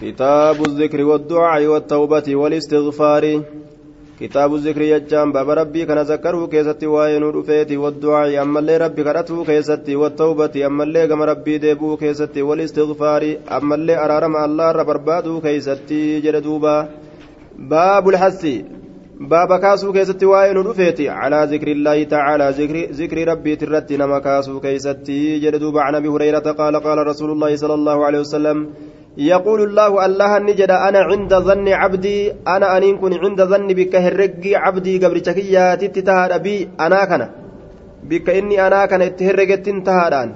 كتاب الذكر والدعاء والتوبة والاستغفار. كتاب الذكر يجام باب ربي كان ذكره كيستي وين رفيتي والدعاء أما اللي ربي كرته كيستي والتوبة أما اللي قم ربي ديبو كيستي والاستغفار. أما اللي أرارم الله ربربادو كيستي جلدوبا باب الحث. باب كاسو كيستي وين رفيتي. على ذكر الله تعالى. ذكر ذكر ربي ترتي نما كاسو كيستي جلدوبا عن أبي هريرة قال قال رسول الله صلى الله عليه وسلم يقول الله الله نجد أنا عند ظن عبدي أنا أن كن عند ظن بك هرقي عبدي قبل شكيا تتهاد بي أنا كان. بك إني أنا كان اتهرقت انتهادان.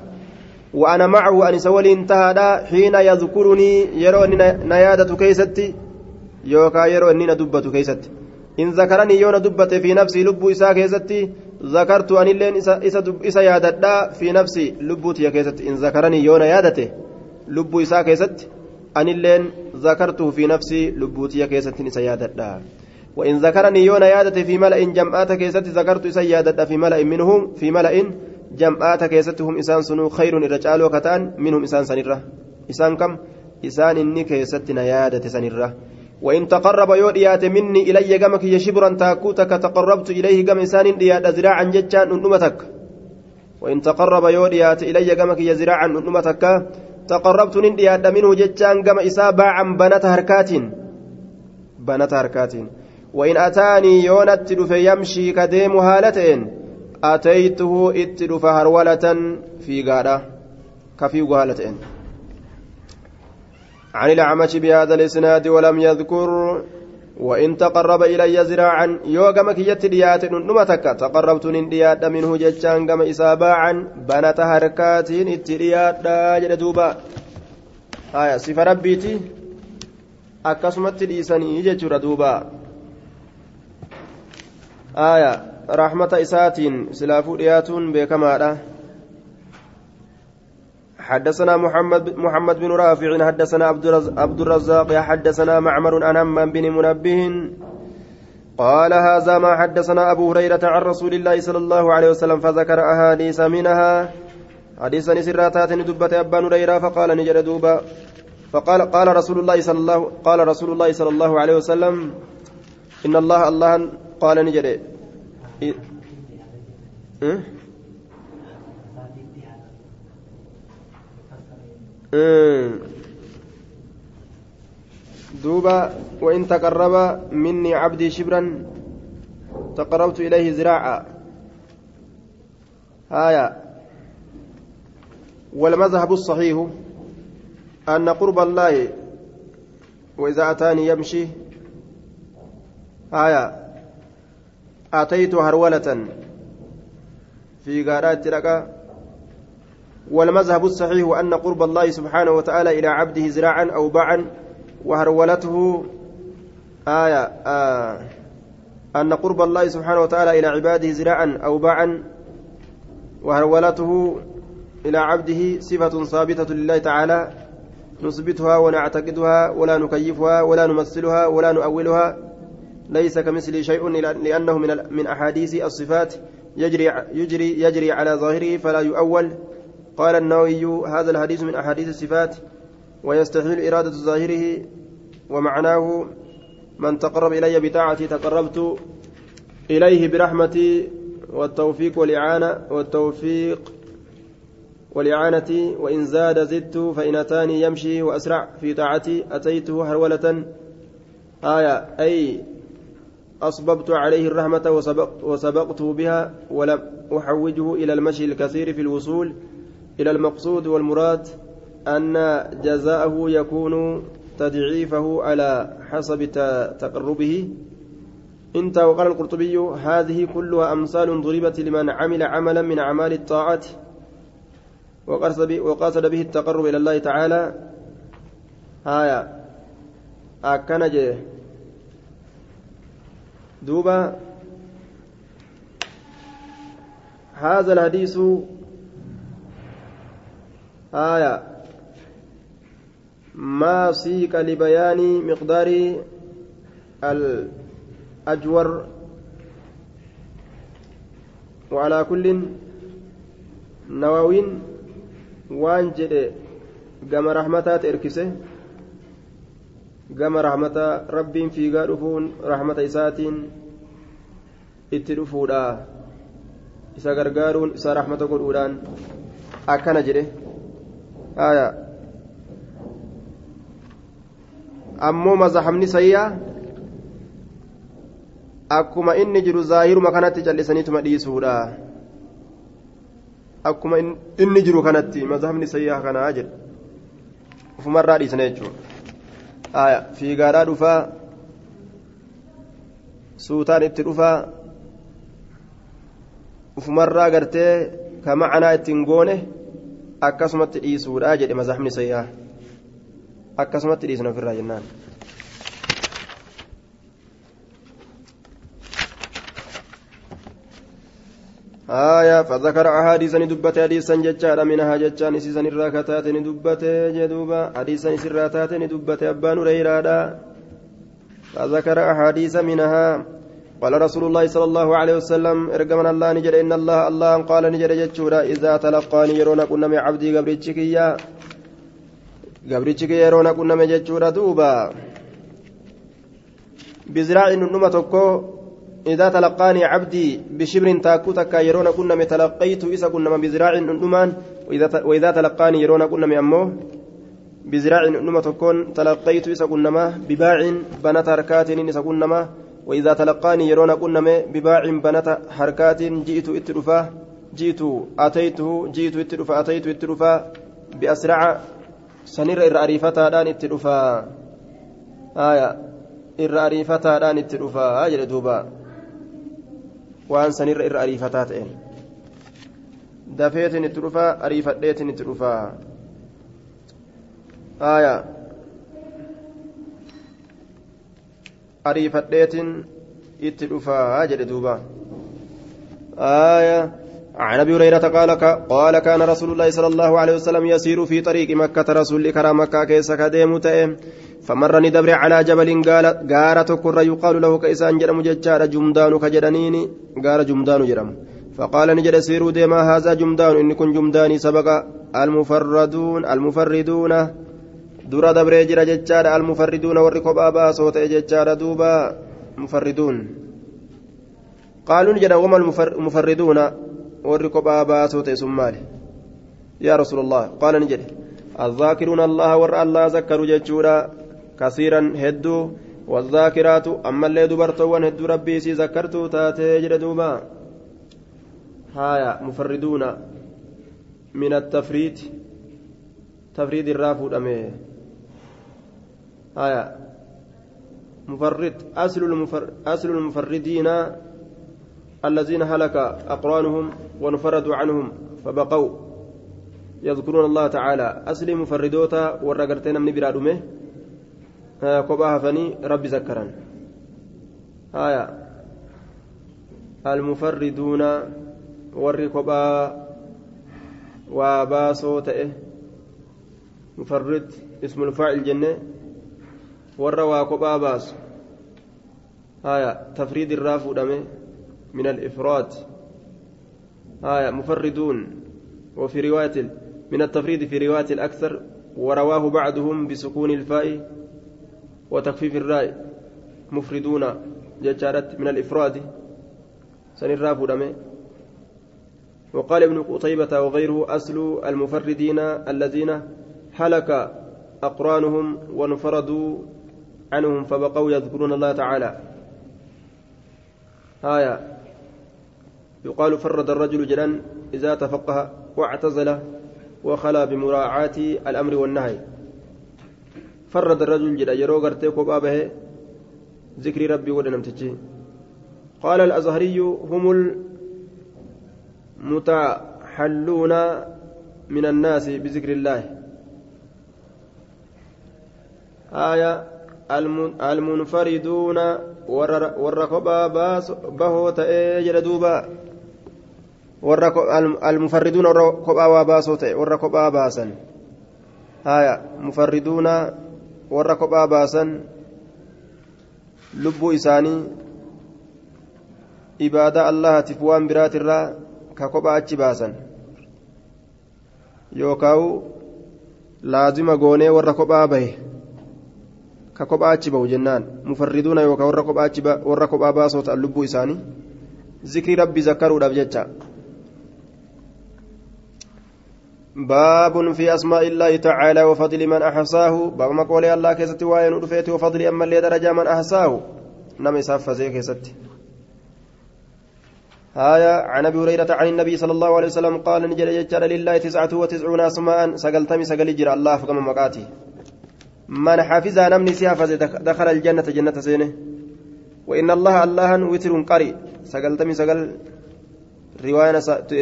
وأنا معه أن سولي انتهادا حين يذكرني يرو نيادة كيستي. يوكا يرو أني ندبة كيستي. إن ذكرني يونا دبة في نفسي لب إسا كيستي. ذكرت أن اللين إسا, يادتا في نفسي لبوتي كيستي. إن ذكرني يونا يادته لب إسا كيستي. Anilleen zakartuu fi nafsii lubbuutiyya keessattiin isa yaadadha وإن ذكرني يونا يادت في ملأ جمعات كيست ذكرت إسا يادت في ملأ منهم في ملأ جمعات كيستهم إسان سنو خير الرجال وكتان منهم إسان سنرة. إسان كم؟ إسان إني كيستنا يادت سنرة. وإن تقرب يوديات مني إلي جمك يشبرا تاكوتك تقربت إليه جم إسان ديات ذراعا جتان أنمتك. وإن تقرب يوديات إلي جمك يزراعا أنمتك تقربت ندياد منه جتان كما إسابة بنات هركات بنات هركات وإن أتاني يونت في يمشي كديم هالتين أتيته اتدف هرولة في غارة كفي هالتين عن الأعمش بهذا الإسناد ولم يذكر وإن تقرب إلي زراعا يوغم كيت ديات نمتك تقربت نديات منه ججان كما إساباعا بنت هركات اتديات جد دوبا. آية صفة ربيتي أكسمت ديساني ججر دوبا. آية رحمة إساتين سلافو دياتون بكما حدثنا محمد محمد بن رافع حدثنا عبد الرزاق حدثنا معمر عن همام بن منبه قال هذا ما حدثنا أبو هريرة عن رسول الله صلى الله عليه وسلم فذكر أحاديث منها حديثا سراتات دبة أبان هريرة فقال نجد دوبا فقال قال رسول الله صلى الله قال رسول الله صلى الله عليه وسلم إن الله الله قال نجد إيه؟ دوبا وإن تقرب مني عبدي شبرا تقربت إليه زراعا. آية والمذهب الصحيح أن قرب الله وإذا أتاني يمشي. آية أتيت هرولة في غارات رقا. والمذهب الصحيح أن قرب الله سبحانه وتعالى إلى عبده زراعا أو باعا وهرولته آية آه أن قرب الله سبحانه وتعالى إلى عباده زراعا أو باعا وهرولته إلى عبده صفة ثابتة لله تعالى نثبتها ونعتقدها ولا نكيفها ولا نمثلها ولا نؤولها ليس كمثله شيء لأنه من أحاديث الصفات يجري يجري يجري على ظاهره فلا يؤول. قال النووي هذا الحديث من أحاديث الصفات ويستحيل إرادة ظاهره ومعناه من تقرب إلي بطاعتي تقربت إليه برحمتي والتوفيق والإعانة والتوفيق والإعانة وإن زاد زدت فإن أتاني يمشي وأسرع في طاعتي أتيته هرولة. آية أي أصببت عليه الرحمة وسبق وسبقته بها ولم أحوجه إلى المشي الكثير في الوصول. إلى المقصود والمراد أن جزاءه يكون تضعيفه على حسب تقربه. انت وقال القرطبي هذه كلها أمثال ضربت لمن عمل عملا من أعمال الطاعات. وقصد به التقرب إلى الله تعالى. هايا أكنج دوبا. هذا الحديث آية ما سيك لبيان مقدار الأجور وعلى كل نواوين waan jedhe gama rahmataati erkise gama rahmata rabbiin fiigaa dhufuun rahmata isaatiin itti dhufuudha isa gargaaruun isa rahmata godhuudhaan akkana jedhe ammoo mazahamni sayyaa akkuma inni jiru zaahiruma kanatti callisaniituma dhiisuudha akkuma inni jiru kanatti mazahamni sayyaa kanaa jedhe ufumarraa dhiisana jechuudha fiigaadhaa dhufaa suutaan itti dhufaa ufumarraa gartee ka macanaa ittiin goone akkasumatti dhiisuudha jedhe mazahamni sayyaa. Akkasumatti dhiisna ofirraa jennaan. آية فذكر أحاديث ندبت حديثا جتشا منها جتشا نسيسا الراكتات ندبت جدوبا حديثا سراتات ندبت أبان ريرادا فذكر أحاديث منها قال رسول الله صلى الله عليه وسلم إرجمنا الله نجد إن الله الله قال نجد جتشورا إذا تلقاني يرون كنا من عبدي قبرتشك يا قبرتشك يرون كنا من جتشورا دوبا. بزراع تكو إذا تلقاني عبدي بشبر تاكو يرون كنا تلقيت إذا كنا بزراع نمان وإذا تلقاني يرون كنا أمه بزراع تكون تلقيت إذا كنا بباع بنات حركات إذا كنا وإذا تلقاني يرون كنا بباع بنات حركات جئت اترفا جئت أتيته جئت اترفا أتيت اترفا بأسرع سنير الرأريفة دان اترفا آية الرأريفة دان اترفا أجل دوبا waan sanirra irra ariifataa ta'een dafeetin itti dhufaa ariifadheetin itti ariifadheetin itti dhufaa jedhe duuba. Aya عن ابي هريره قال قال كان رسول الله صلى الله عليه وسلم يسير في طريق مكه رسول كرام مكه كيس كديم فمرني دبر على جبل قال غارة كر يقال له كيسان جرم ججار جمدان كجرانيني غار جمدان جرم فقال نجد سيروا ديما هذا جمدان إن كن جمداني سبق المفردون المفردون درا دبر جرى ججار المفردون والركب أبا صوت ججار دوبا مفردون قالوا نجد وما المفردون والركب أبا صوت سمال يا رسول الله قال نجد الذاكرون الله ور الله ذكروا ججورا كثيرا هدو والذاكرات أما اللي دبرتوان هدو ربي سي ذكرتو تاتي جردوبا هايا مفردون من التفريد تفريد الرافود أمي هايا مفرد. أصل المفر أصل المفردين الذين هلك أقرانهم ونفردوا عنهم فبقوا. يذكرون الله تعالى. أصل مفردوتا ورقرتين من برادمه rabbi zakkaran haya almufarriduuna warri kophaa waa baasoo ta'e mufarrid ismul faacil jenne warra waa kophaa baasu. Haya tafriid irraa fuudhame min alifraad. Haya mufarriduun وفي رواية من التفريد في رواية الأكثر ورواه بعضهم بسكون الفاء وتخفيف الراء مفردون ججارت من الإفراد سنراف دمي وقال ابن قتيبة وغيره أصل المفردين الذين هلك أقرانهم وانفردوا عنهم فبقوا يذكرون الله تعالى. آية. يقال فرد الرجل جدا إذا تفقه واعتزل وخلا بمراعاة الأمر والنهي. فرد الرجل جدا يرو غرتي كوبا به ذكر ربي ودنمتجي قال الأزهري هم المتحلون من الناس بذكر الله. آية. المنفردون والركبا بهو تأجل دوبا المفردون والركبا وباسو والركبا باسا آية مفردون warra kophaa baasan lubbuu isaanii ibaadaa allahatiif waan biraatirraa ka kophaa achi baasan yookaawu laazima goonee warra kophaa bahe ka kophaa achi bahu jennaan. Mufarriduuna yookaan warra kophaa achi warra kophaa baasoo ta'an lubbuu isaanii zikrii rabbii zakkaruudhaaf jecha. باب في أسماء الله تعالى وفضل من أحصاه باب ما قول الله كيست وين ودفيت وفضل أما اللي درجة من أحصاه نم يسافى زي كيست هايا عن أبي هريرة عن النبي صلى الله عليه وسلم قال نجل لله تسعة وتسعون أسماء سقلتمي سقل جرى الله فقم مقاتي من حافظ نمني سيافز دخل الجنة جنة سينه. وإن الله الله وتر قري. سقلتمي سقل. رواية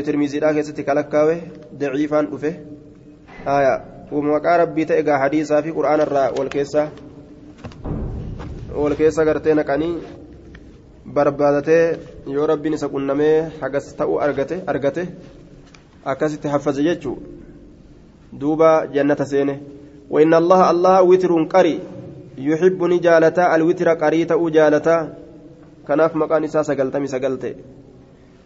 ترميزي لا كيست كالكاوي ضعيفا أفه آية. ومقا ربي تأقى حديثا في قرآن الراء والكيسة. والكيسة قرتين كاني. barbaadatee yoo rabbiin isa qunnamee hagas ta'uu argate argate akkasitti haffaze jechuu duuba jannata seene وإن الله الله وتر قري يحبني جالتا الوتر قري تأو جالتا كناف مكان إسا سقلتمي سقلتي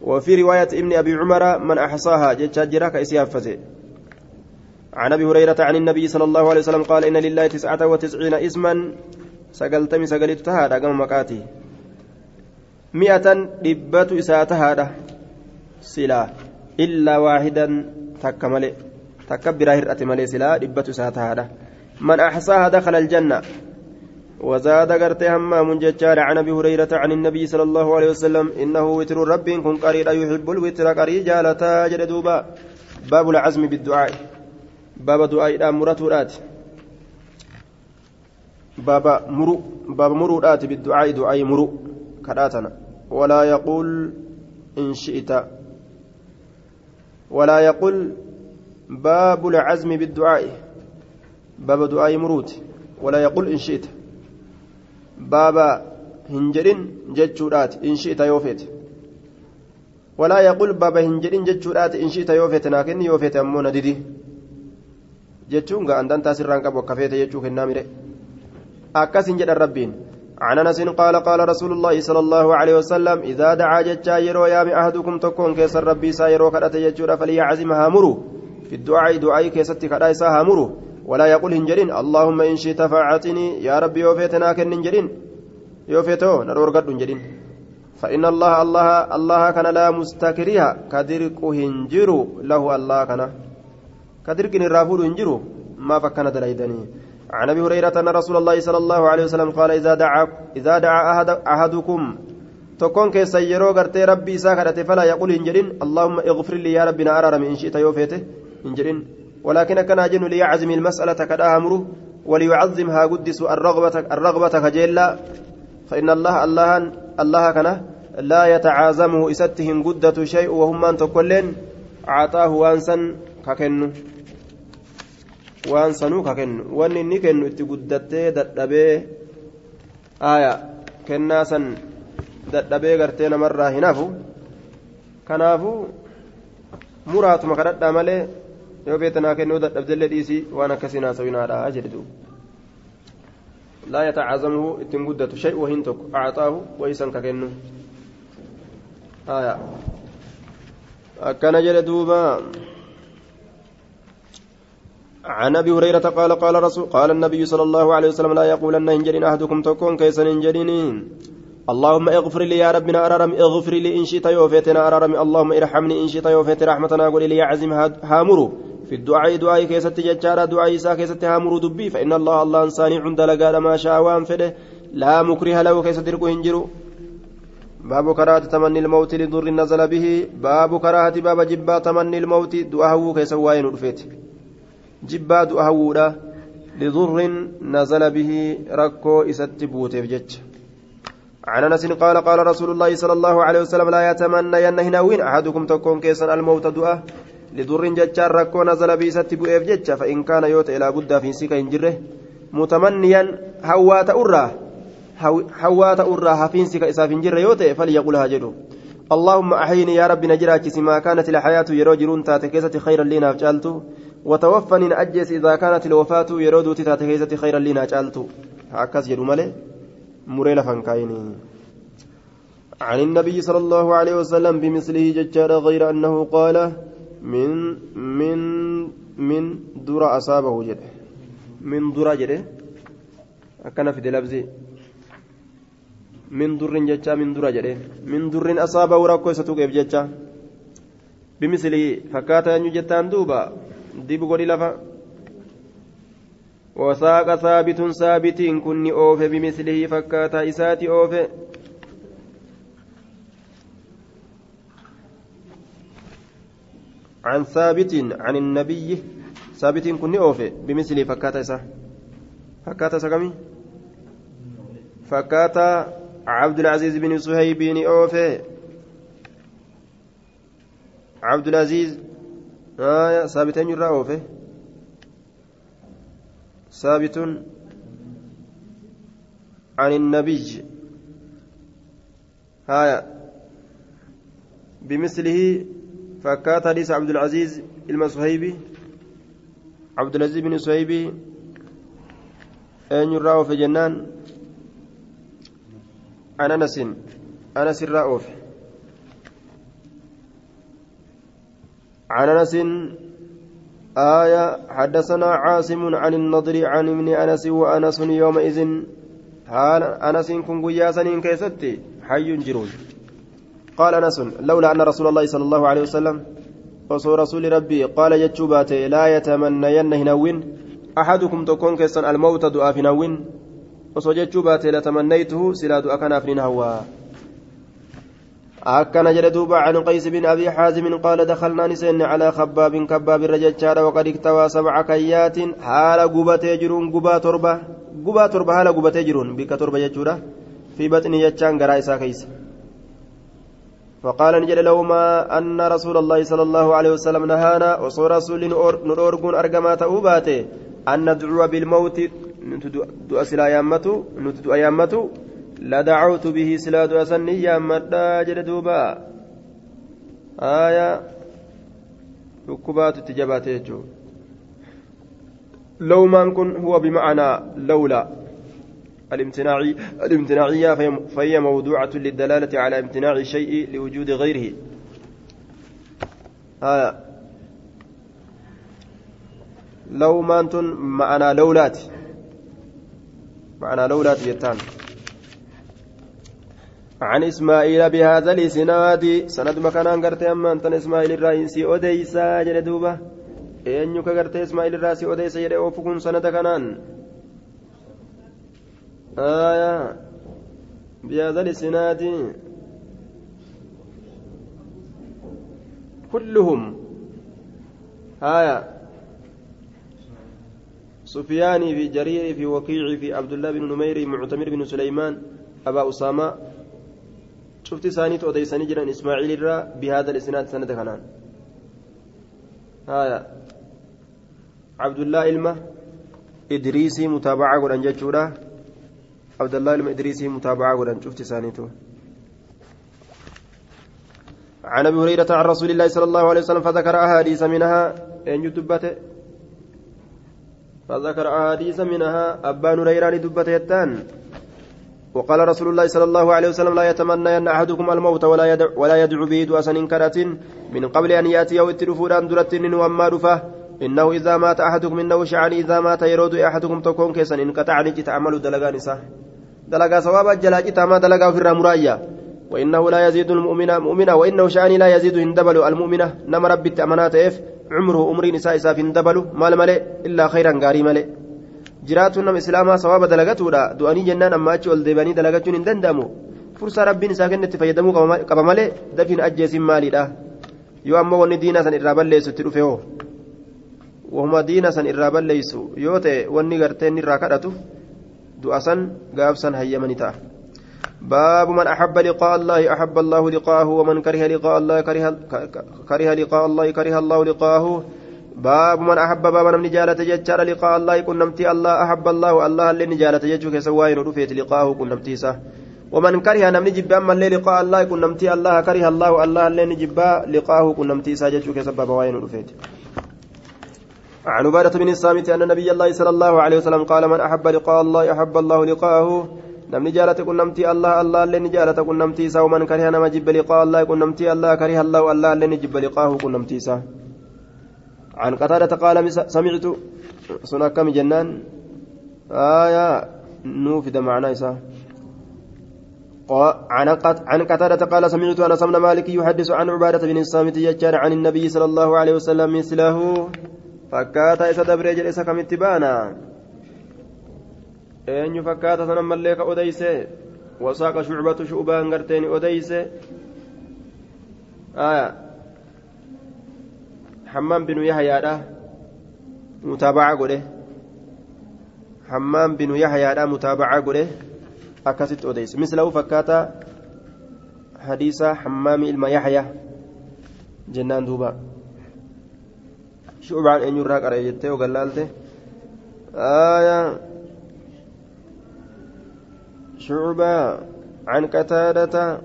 وفي رواية ابن أبي عمر من أحصاها جتشاجرا كإسي حفزي عن أبي هريرة عن النبي صلى الله عليه وسلم قال إن لله تسعة وتسعين اسما. سقلتمي سقلت تهادا قم مكاتي. مئة دبة إساتها سلا إلا واحدا تكمل تكبر هرأة ملي سلا دبة إساتها من أحصاها دخل الجنة. وزاد قرت همام عن أبي هريرة عن النبي صلى الله عليه وسلم. إنه وتر رب كن قرير يحب الوتر قري جالتا جلدوبا باب العزم بالدعاء. باب دعاء مرتورات باب مرو باب مرورات بالدعاء دعاء مرو. كراتنا ولا يقول إن شئت. ولا يقول باب العزم بالدعاء. باب دعاء مروت. ولا يقول إن شئت. بابا هنجرين جتشورات إن شئت يوفيت. ولا يقول بابا هنجرين جتشورات إن شئت يوفيت. لكن يوفيت أمون ددي جتشونغا أندان تاسران قبو كفيت جتشوك النامرة أكاس جد الربين. عن أنس قال قال رسول الله صلى الله عليه وسلم إذا دعا ججا يرو يا أحدكم تكون كيس ربي سا يرو كدت يجور فليعزم هامرو في الدعاء دعاء كيست كدا سا هامرو ولا يقول هنجرين اللهم إن شئت فاعتني يا ربي يوفيتنا كن هنجرين. يوفيتو نرور قد هنجرين. فإن الله الله الله كان لا مستكرها كدرك هنجرو له الله كان. كدرك الرافور هنجرو ما فكنا دلايدني عن أبي هريرة أن رسول الله صلى الله عليه وسلم قال إذا دعا إذا دعا أحد أحدكم تكون كيس يرو غرتي ربي ساكرت فلا يقول انجرين اللهم اغفر لي يا ربنا ارى من شئت يوفيته. انجرين ولكن كان اجن ليعزم المساله كدا امره وليعظمها قدس الرغبه الرغبه كجيلا فان الله الله الله كان لا يتعازمه استهم قدة شيء وهم من تكلن عطاه وانسا ككنه waan sanuu ka kennu. Wanni inni kennu itti guddattee dadhabee aya kennaa san dadhabee gartee namarraa hin hafu kanaafu muraatuma kadhadhaa malee yoo beetanaa kennuu dadhabdellee dhiisii waan akkasiin haasawinaadha jedhe duuba لا يتعازمه اتنقدة شيء وهن تك أعطاه ويسن ككنه آية أكن جل دوبا عن ابي هريره قال قال رسول قال النبي صلى الله عليه وسلم لا يقولن انجلين احدكم تكون كيسا انجلين اللهم اغفر لي يا ربنا ارارم اغفر لي ان شئت يوفيتنا ارارم اللهم ارحمني ان شئت يوفيت رحمتنا قل لي عزم هامرو في الدعاء دعاء كيست ججارة دعاء إساء كيست هامرو دبي فإن الله الله إنساني عند لقال ما شاء وانفده لا مكره له كيست ركو هنجرو. باب كراهة تمني الموت لضر نزل به باب كراهة باب جبا تمني الموت دعاءه كيسا واين رفيت. du'a hawwuudha lidurrin nazala bihi rakkoo isatti buuteef jecha عن أنس قال قال رسول الله صلى الله عليه وسلم لا يتمنى ينهنوين أحدكم تكون كيسا الموت دعاء؟ لضر ججار ركو نزل بيست بؤيف جج فإن كان يوت إلى بد في سيكا انجره متمنيا هوات أراه هوات أراه حفين سيكا إساف انجره يوت فليقولها جدو. اللهم أحيني يا رب نجراك ما كانت الحياة يروجرون تاتكيسة خيرا لنا فجالتو وتوفني أجس إذا كانت الوفاة يرود تتاتكيزة خيرا لنا جعلت هكذا يدو مالي؟ مريلا فانكايني. عن النبي صلى الله عليه وسلم بمثله ججار غير أنه قال من من من در أصابه جده من در جده labsi min durrin jecha min dura jedhe min durrin asaabahu rakkoo isa tuqeef jecha bimisilii fakkaata eenyu jettaan duuba dibu godhi lafa وساق ثابت ثابت كن أوف بمثله فكاتا إساتي أوف عن ثابت عن النبي. ثابت كن أوف بمثله فكاتا إسا. فكاتا إسا كمي؟ فكاتا عبد العزيز بن صهيب بن أوف عبد العزيز. آية ثابتين يرى أوفه ثابت عن النبي. هايا. بمثله فكات حديث عبد العزيز المصهيبي عبد العزيز بن صهيبي أين يراه في جنان؟ عن أنس. أنس الرأوف عن أنس. آية حدثنا عاصم عن النضر عن ابن أنس وأنس يومئذ. حال أنس كن قياسا كيستي حي جرون. قال أنس لولا أن رسول الله صلى الله عليه وسلم وصو رسول ربي قال جتشوبات لا يتمنين هنوين. أحدكم تكون كيسا الموت دعاء في نوين. وصو جتشوبات لتمنيته سلا دعاء كان في نهوى. أكن جل دوبا عن قيس بن أبي حازم قال دخلنا نسين على خباب كباب الرجال وقد اكتوى سبع كيات. حال قبتي جرون قبا تربة قبا تربة حال قبتي جرون بك تربة جتشورة في بطن يجان قرائسا كيس. فقال نجل لهما أن رسول الله صلى الله عليه وسلم نهانا وصور رسول نرورقون أرقما تأوباته أن ندعو بالموت ندعو أسلا أيامته ندعو أيامته لدعوت به سلاد أسني يا مدى جلدوبا آية. ركبات تجبات يجو لو ما كن هو بمعنى لولا. الامتناعي الامتناعية فهي موضوعة للدلالة على امتناع الشيء لوجود غيره. آية لو ما أنتم معنى لولات. معنى لولات يتان. عن إسماعيل بهذا الإسناد سند مكان قرت أما أنت إسماعيل الرئيسي أديسا جل دوبة. أن يك قرت إسماعيل الرئيسي أديسا جل أوفكم سند كنان. آية بهذا الإسناد. كلهم. آية. سفياني في جرير في وكيع في عبد الله بن نمير معتمر بن سليمان أبا أسامة. شفت ثاني توديسني جران إسماعيل الرا بهذا الإسناد سند كنان. هايا عبد الله إلمة إدريسي متابعة قرآن جتشورا عبد الله إلمة إدريسي متابعة قران شفت ثاني تو عن أبي هريرة عن رسول الله صلى الله عليه وسلم فذكر أحاديث منها. ان يدبته فذكر أحاديث منها. ابان هريره دبته يتان. وقال رسول الله صلى الله عليه وسلم لا يتمنى أن أحدكم الموت ولا يدع ولا يدعو به دعاء من قبل أن يأتي أو التلفون درة وما إنه إذا مات أحدكم إنه شعن إذا مات يرود أحدكم تكون كيسا إن قطع نجت عمل دلقا نساء دلقا سوابا جلاجي تاما دلقا في الرمرايا وإنه لا يزيد المؤمن مؤمنا وإنه شعن لا يزيد هندبل المؤمنة نما ربي التأمنات إف عمره أمري نساء إساف هندبل مال ملئ إلا خيرا قاري ملئ jiraatuun nama islaamaa sawaaba dalagatuudha du'anii jennaan amma achi ol deebanii dalagachuun hin danda'amu fursaa rabbiin isaa kennetti fayyadamuu qaba malee dafiin ajjeesin maaliidha yoo ammoo wanni diinaa san irraa balleessu itti dhufe hoo wahuma diina san irraa balleessu yoo ta'e wanni garteen irraa kadhatu du'a san gaafsan hayyamani ta'a. باب من أحب لقاء الله أحب الله لقاءه ومن كره لقاء الله كره, كره لقاء الله كره الله لقاءه. باب من أحب باب من جالة ججار لقاء الله كن نمتي الله أحب الله الله اللي نجالة ججوك سواين رفيت لقاءه كن نمتي ومن كره نمني جب أما اللي لقاء الله كن الله كره الله الله اللي نجب لقاءه كن نمتي ججوك سبب واين رفيت عن عبادة بن الصامت أن نبي الله صلى الله عليه وسلم قال من أحب لقاء الله أحب الله لقاءه. namni jaalate qunnamtii allah illee ni jaalata qunnamtii isaa waman kariha nama jibbe liqaa allah qunnamtii allah kariha allahu allah illee ni jibbe liqaahu qunnamtii isaa عن قتادة قال سمعت. سنة كم جنان؟ آية نوفد معنى إساه عن قتادة قال سمعت أنس بن مالك يحدث عن عبادة بن الصامت يجار عن النبي صلى الله عليه وسلم مثله. فكاتا إسا دبري جل إسا كم اتبانا أين فكاتا سنما الليك أديسي وساق شعبة شعبان قرتين أديسي آية حمام بن يحيى متابعة قوله حمام بن يحيى متابعة قوله akkasitti odeyse mislahu fakkaata hadiisa hammaami ilma yaxya jennaan duuba. Shucbaan eenyurraa qaree jettee ogallaalte آية شعبة عن قتادة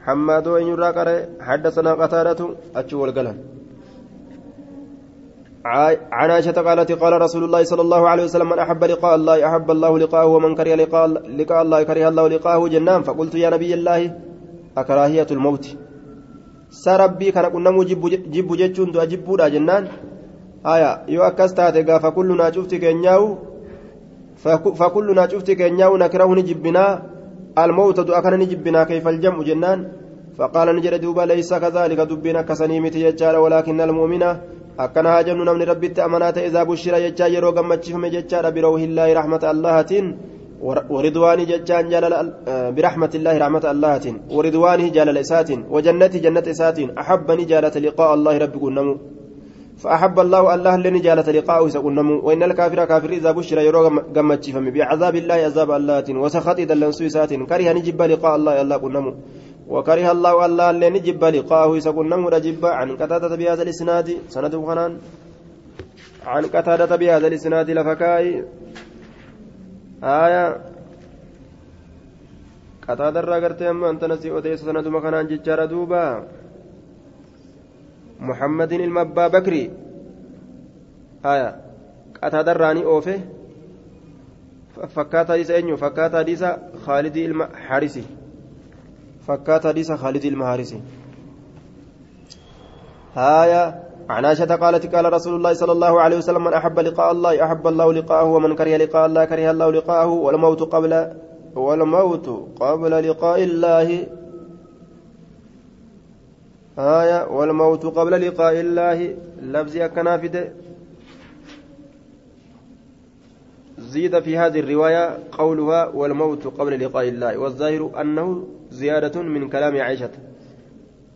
حماد وإن يراقر حدثنا قتادة أتشو والقلم عن عائشة قالت قال رسول الله صلى الله عليه وسلم من أحب لقاء الله أحب الله لقاءه ومن كره لقاء, لقاء الله كره الله لقاءه جنان فقلت يا نبي الله أكراهية الموت سربي كان كنا جب جتشون دو أجبودا جنان آية يو أكستات فكلنا شفت كنياو فكلنا شفت كنياو نكره نجبنا الموت دو أكن نجبنا كيف الجمع جنان فقال نجد دوبا ليس كذلك دبنا كسنيمتي يجار ولكن المؤمنة akkana haa jennu namni rabbitti amanaa ta'e izaa bushira jechaa yeroo gammachiifame jechaadha birawhillaahi raxmata allahaatiin waridwaanii jechaan jaalala biraxmatillahi raxmata allahaatiin waridwaanihi jaalala isaatiin wajannati jannata isaatiin axabbani jaalata liqaa allahi rabbi qunnamu فأحب الله الله لن جالت لقاءه سقنم وإن الكافر كافر إذا بشر يرى قمت بعذاب الله عذاب الله وسخط دلن سويسات كره نجب لقاء الله الله قنم وكره الله الله اللي نجب لقاه يسكن نمر جب عن قتادة بهذا الإسناد. سند خنان. عن قتادة بهذا الإسناد لفكاي. آية قتادة راقرت أما أنت نسي أديس سند مخنان ججار دوبا محمد المبا بكري آية قتادة راني أوفه فكاتا ديسا أنيو فكاتا ديسا خالد المحارسي فكات حديث خالد المهارسي هايا عن عائشة قالت قال رسول الله صلى الله عليه وسلم من أحب لقاء الله أحب الله لقاءه ومن كره لقاء الله كره الله لقاءه والموت قبل والموت قبل لقاء الله. آية والموت قبل لقاء الله. لفظي أكنافده زيد في هذه الرواية قولها والموت قبل لقاء الله. والظاهر أنه زيادة من كلام عائشة.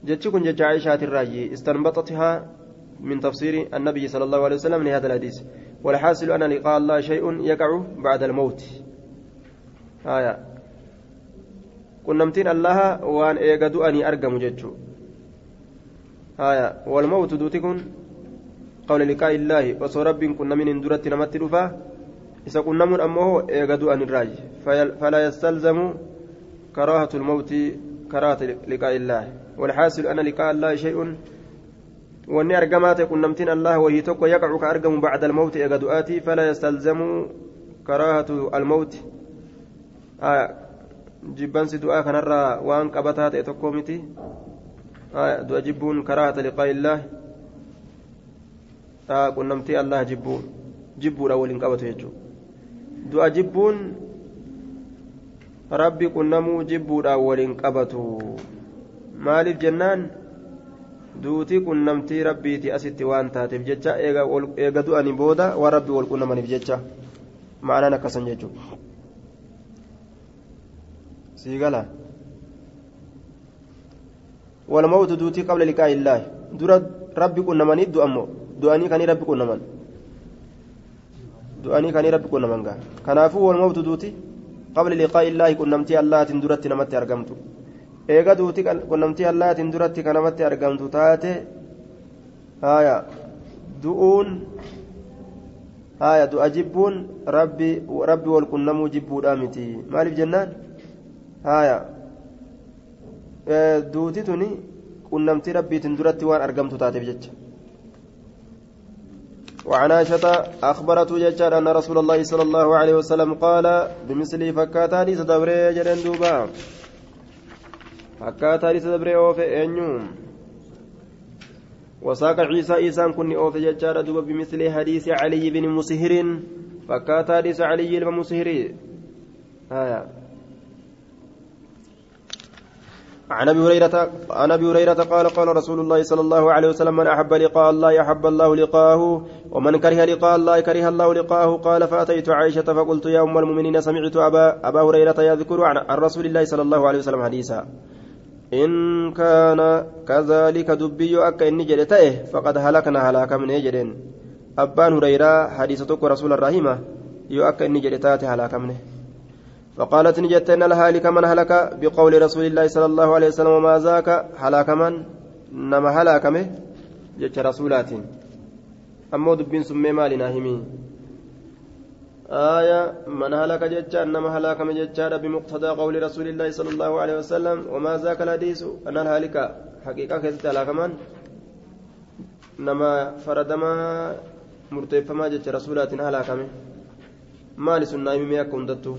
جتشكن جتش عائشة الراجي استنبطتها من تفسير النبي صلى الله عليه وسلم لهذا الحديث. والحاصل أن لقاء الله شيء يقع بعد الموت. آية. كنمتين الله وأن إيقدوا أني أرقم جتشو آية. والموت دوتكن قول لقاء الله وصو رب كنا من اندرت نمت رفاه إذا كنا من أمه إيقدوا أن الراج فلا يستلزم كراهة الموت كراهة لقاء الله. والحاصل أن لقاء الله شيء wanni argamaa ta'e qunnamtiin allah wahii tokko yaqacu ka argamu bacda almawti ega du'aati falaa yastalzamuu karaahatu almawti jibbansi du'aa kanarraa waan qabataa ta'e tokko miti du'a jibbuun karaahata liqaa illaahi qunnamtii allah jibbuu jibbuudha waliin qabatu jechuudha du'a jibbuun rabbi qunnamuu jibbuudhaan waliin qabatu maaliif jennaan duutii qunnamtii rabbiiti asitti waan taateef jecha eega du'anii booda waan rabbi wal qunnamaniif jecha. Ma'anaan akkasan jechuudha siigala. Walmawtu duutii qabla liqaa illaahi. Dura rabbi qunnamanii du'ammoo du'anii kanii rabbi qunnaman? Du'anii kanii rabbi qunnaman gaa? Kanaafuu walmawtu duutii qabla liqaa illaahi qunnamtii allaatiin duratti namatti argamtu eega duuti qunnamtii allaatiin duratti kan namatti argamtu taate haya du'uun haya du'a jibbuun rabbi rabbi wal qunnamuu jibbuudha miti maaliif jennaan haya duuti tuni qunnamtii rabbiitiin duratti waan argamtu taateef jecha وعن عائشة أخبرته جدًا أن رسول الله صلى الله عليه وسلم قال بمثل فكاتا ليس دبري جدًا دوبا فكاتا ليس دبري أوفي أنيوم وساق عيسى إيسان كن أوفي جدًا دوبا بمثل حديث علي بن مسهر فكات حديث علي المسهري آية عن ابي هريره عن ابي هريره قال قال رسول الله صلى الله عليه وسلم من احب لقاء الله احب الله لقاءه ومن كره لقاء الله كره الله لقاءه قال فاتيت عائشه فقلت يا ام المؤمنين سمعت ابا ابا هريره يذكر عن رسول الله صلى الله عليه وسلم حديثا إن كان كذلك دبي أكا إني جريته فقد هلكنا هلاكا من يجرين أبان هريرة حديثتك رسول الرحيمة يو أكا إني جريتات هلاكا منه فقالت نجت إن الهالك من هلك بقول رسول الله صلى الله عليه وسلم وما ذاك هلاك من نما هلاك مه جت رسولات أمو دبين سمي مالنا همي آية من هلك جتشا إنما هلاك من جتشا بمقتضى قول رسول الله صلى الله عليه وسلم وما ذاك الحديث؟ أن الهالك حقيقة كذت هلاك من نما فردما مرتفما جتشا رسولات هلاك منه مال سنة ميا كنتتو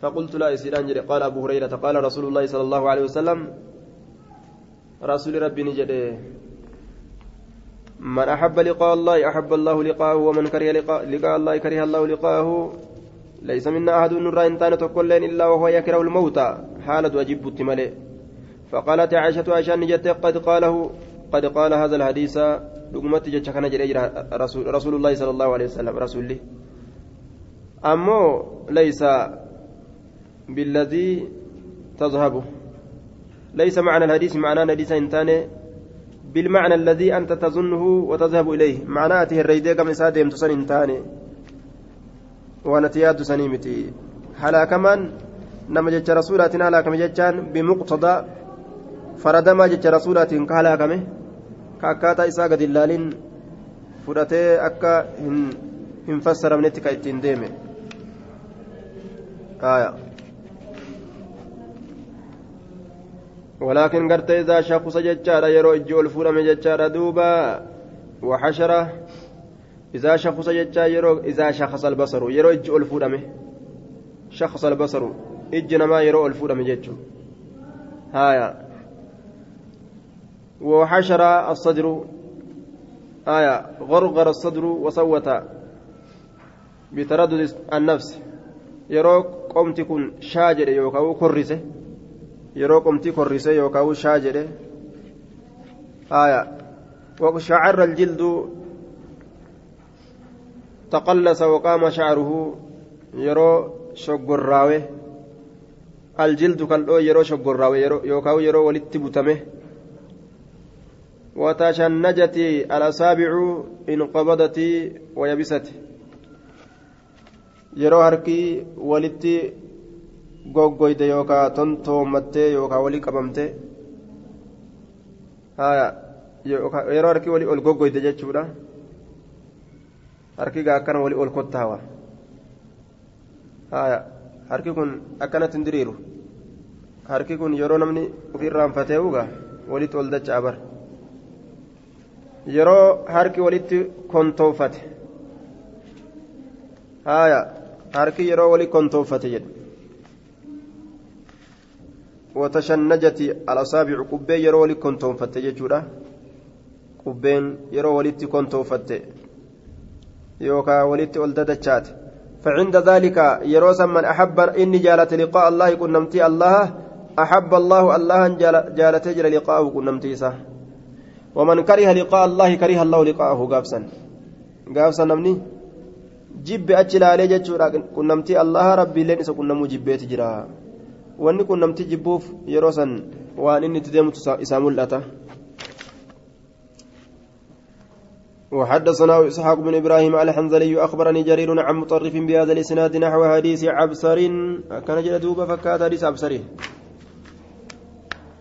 فقلت لا يسيران جري. قال أبو هريرة قال رسول الله صلى الله عليه وسلم رسول ربي نجري من أحب لقاء الله أحب الله لقاءه ومن كره لقاء, لقاء الله كره الله لقاءه. ليس منا أحد نرى إنسان تقولين إلا وهو يكره الموت. حالة أجيب التمالي فقالت عائشة عائشة نجت قد قاله قد قال هذا الحديث. لقمت جتش كان رسول, رسول الله صلى الله عليه وسلم رسول الله أمو ليس بالذي تذهب. ليس معنى الحديث معنى الحديث إنتان بالمعنى الذي أنت تظنه وتذهب إليه. معناته الريدة كم إسادهم تسن إنتان ونتياد سنيمتي حلا كمان نما جتش رسولات هلا كم جتشان بمقتضى. فردما جتش رسولات كهلا كمه كاكاتا إسا قد اللالين fudhatee akka hin fassaramnetti ka ittiin ولكن قرت إذا شخص ججارة يرو إجي الفورة من ججارة دوبا وحشرة إذا شخص ججارة يرو إذا شخص البصر يرو إجي الفورة من شخص البصر إجي نما يرو الفورة من ججو هايا. وحشر الصدر آية غرغر الصدر وصوت بتردد النفس يرو قمت كن شاجر يوكاو كرسه. Yeroo qomtii korrisee yookaan shaa jedhe. وشعر الجلد تقلص وقام شعره يرو شقراوي الجلد كالو يرو شقراوي يوكاو يرو ولت بتمه وتشنجت الأصابع انقبضت ويبست يرو هركي ولت goggoyde yookaan tontoomattee yookaan walii qabamte yeroo harki walii ol goggoyde jechuudha harki gaa akkana walii ol kottaawa harki kun akkanatti hin diriiru harki kun yeroo namni ofirraanfatee ugaa walitti ol dacha'aa bara yeroo harki walitti kontoofate harki yeroo walii kontoofate jedhu وتشنجت الأصابع قبين يرو ولي كنتم فتججورا قبين يرو وليتي كنتم فت. يوكا وليتي ولددتشات فعند ذلك يروسا من أحب إني جالت لقاء الله كنمتي الله. أحب الله الله جالت تجري لقاءه كنمتي سه ومن كره لقاء الله كره الله لقاءه قابسا. قابسا نمني. جب أجل عليه جتشورا كنمتي الله ربي لين إسا كنمو جبيت جرا. Wanni kun namti jibbuuf yeroo san waan inni itti deemtu isaa mul'ata. وحدثنا إسحاق بن إبراهيم الحنظلي أخبرني جرير عن مطرف بهذا الإسناد نحو حديث عبسر. كان جل دوبا فكات حديث عبسر.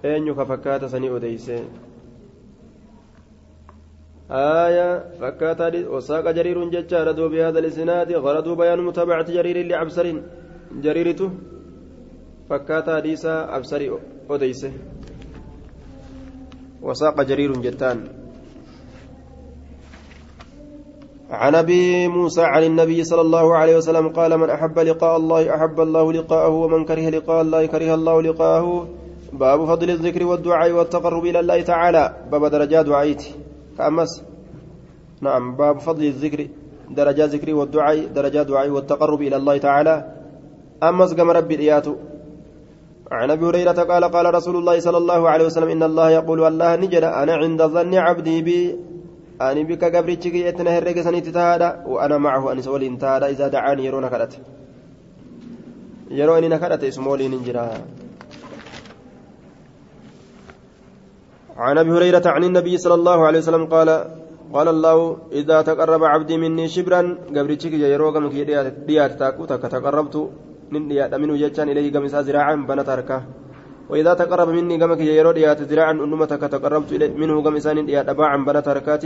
أين فكات سني أديس؟ آية فكات وساق جرير ججار دوب بهذا الإسناد. غرض بيان متابعة جرير لعبسر. جريرته فكاتا حديثا أبصري أديسه وساق جرير جتان عن ابي موسى عن النبي صلى الله عليه وسلم قال من احب لقاء الله احب الله لقاءه ومن كره لقاء الله كره الله لقاءه باب فضل الذكر والدعاء والتقرب إلى الله تعالى باب درجات دعايتي كامس نعم باب فضل الذكر درجة ذكري والدعاء درجة دعاء والتقرب إلى الله تعالى أمس قم ربي الإياتو عن أبي هريرة قال قال رسول الله صلى الله عليه وسلم إن الله يقول الله نجد أنا عند ظن عبدي بي بك قبرتك يتنا هرق سنيت تهادا وأنا معه ان سولي انتهادا إذا دعاني يرون كرت يروني نكرت إسمولي ننجرا. عن أبي هريرة عن النبي صلى الله عليه وسلم قال قال الله إذا تقرب عبدي مني شبرا قبرتك يروق من ديات تاكو تقربت minhu jechaan ilayhi gama isaa ziraacaan banata harkaa وإذا تقرب مني كما كي يرود يات ذراعا أنما تقربت منه كما إنسان يا أباعا بنت حركات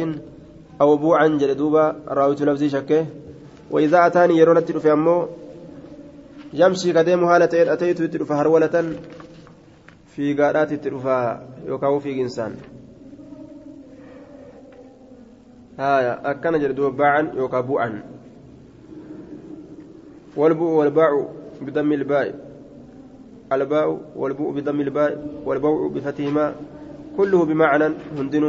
أو بوعا جلدوبا راويت لفظي شكه. وإذا أتاني يرون في أمو يمشي قديم هالة أتيت تلفى هرولة في قارات تلفى يوكاو في إنسان. هايا أكن جلدوبا باعا يوكا بوعا. والبوء والباع بضم الباء. الباء والبوء بضم الباء والبوء بفتحهما كله بمعنى هندن.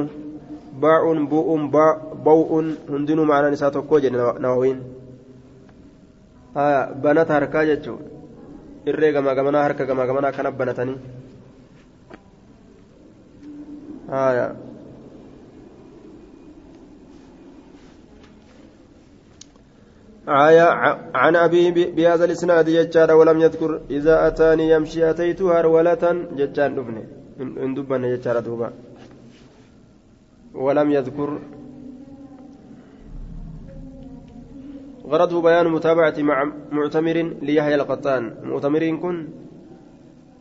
باء بوء باء بوء هندن معنى نساء كوجة نواوين ها بنات harkaa jechuun irree gamaa gamanaa harka gamaa gamanaa kana banatanii آية عن أبي بهذا الإسناد ججار ولم يذكر إذا أتاني يمشي أتيت هرولة ججار دفنه إن دبنا ججار دوبا ولم يذكر. غرضه بيان متابعة مع معتمر ليحيى القطان. معتمرين كن.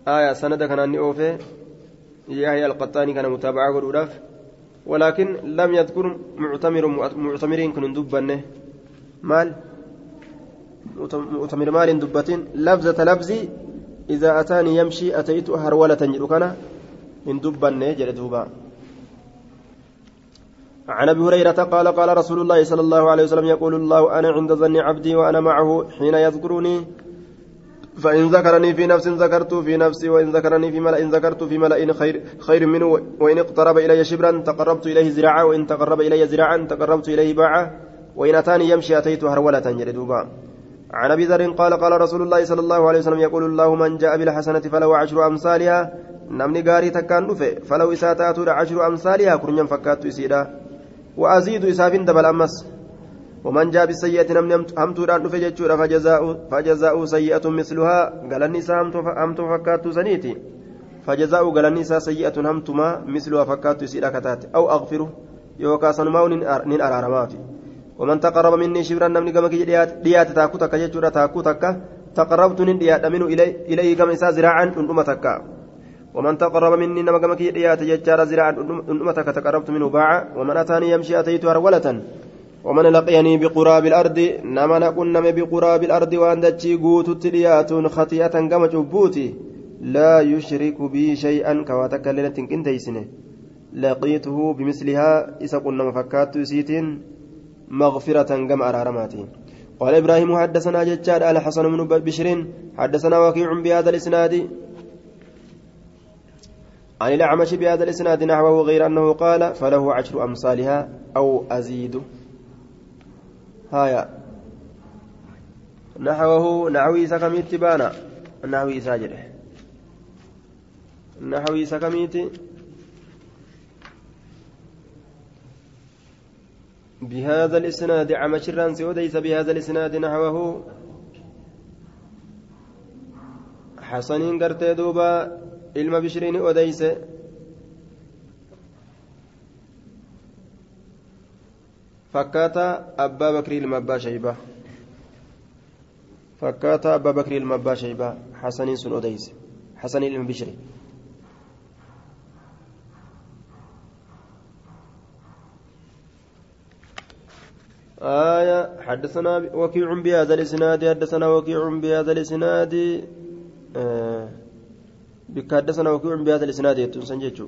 آية سند كان أني أوفي. يحيى القطان كان متابعة قدوداف ولكن لم يذكر معتمر معتمرين كن دبنه مال؟ مؤتمر مال دبتين لفظة لفظي إذا أتاني يمشي أتيت هرولة جلوكنا من دبا نجر دوبا. عن أبي هريرة قال قال رسول الله صلى الله عليه وسلم يقول الله أنا عند ظن عبدي وأنا معه حين يذكرني فإن ذكرني في نفس ذكرت في نفسي وإن ذكرني في ملأ ذكرت في ملأ خير خير منه وإن اقترب إلي شبرا تقربت إليه زراعا وإن تقرب إلي زراعا تقربت إليه باعا وإن أتاني يمشي أتيت هرولة جلدوبا عن أبي ذر قال قال رسول الله صلى الله عليه وسلم يقول الله من جاء بالحسنة فله عشر أمثالها. نمني غاري تكان دفه فلو اساتات عشر أمثالها كرنيا فكات يسيدا وأزيد اساف دبل أمس. ومن جاء بالسيئة نمني همتو دان دفه جچورا فجزاء فجزاء سيئة مثلها. غلني سامتو همتو فكات سنيتي. فجزاء غلني سيئة همتما مثلها فكات يسيدا كتات أو أغفره. يوكا سنماون نين أرارماتي. ومن تقرب مني شبرا نمني كما كي ديات تاكو تكا جيتشورا تاكو تكا تقربت نين ديات منه إلي إليه كما إسا زراعا أندوما تكا ومن تقرب مني نما كما كي ديات جيتشارا زراعا أندوما تكا تقربت منه باعا. ومن أتاني يمشي أتيت هرولة ومن لقيني بقراب الأرض نما نكون نما بقراب الأرض وأن دتشي قوت تليات خطيئة كما جبوتي. لا يشرك بي شيئا كواتك ليلة كنتيسنه لقيته بمثلها إذا كنا مفكات سيتين. مغفرة كم أرارماتي. قال إبراهيم حدثنا ججاد على حسن بن بشر حدثنا وكيع بهذا الإسناد. عن الأعمش بهذا الإسناد نحوه غير أنه قال فله عشر أمثالها أو أزيد هايا. نحوه نحوي سكميت بانا. نحوي ساجره نحوي سكميت بهذا الإسناد عمشران سوديس بهذا الإسناد نحوه حسنين قرتي دوبا ilma bishiriin odeyse fakkaata abbaa bakrii ilma abbaa shaybaa fakkaata abbaa bakrii ilma abbaa shaybaa hasaniin sun odeyse آية حدثنا وكيع بهذا الإسناد حدثنا وكيع بهذا الإسناد آه بك حدثنا وكيع بهذا الإسناد يتنسنجج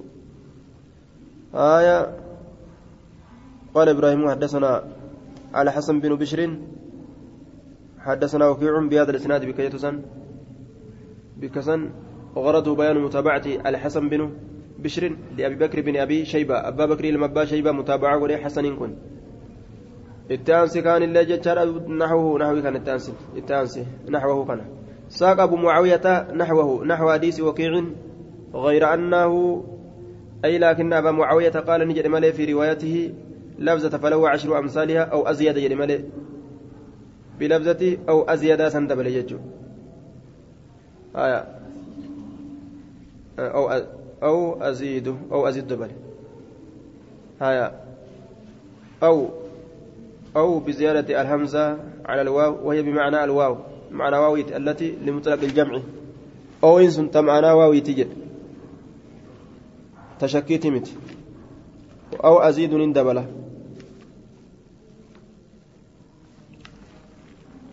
آية قال إبراهيم حدثنا على حسن بن بشر حدثنا وكيع بهذا الإسناد بك يتسن بكسن وغرضه بيان متابعة الحسن بن بشر لأبي بكر بن أبي شيبة أبا بكر لما أبا شيبة متابعة ولي حسن كن. كان اللي جتشار نحوه نحوي كان التانسي التانسي نحوه كان ساق أبو معاوية نحوه نحو حديث وكيع غير أنه أي لكن أبا معاوية قال نجد ملي في روايته لفظة فلو عشر أمثالها أو أزيد جد ملي بلفظة أو أزيد سندبل يجو آية أو أو أزيد أو أزيد دبل آية أو أو بزيادة الهمزة على الواو وهي بمعنى الواو معنى واويت التي لمطلق الجمع. أو إن سنت معنى واوي تجد. تشكيت مت أو أزيد دبله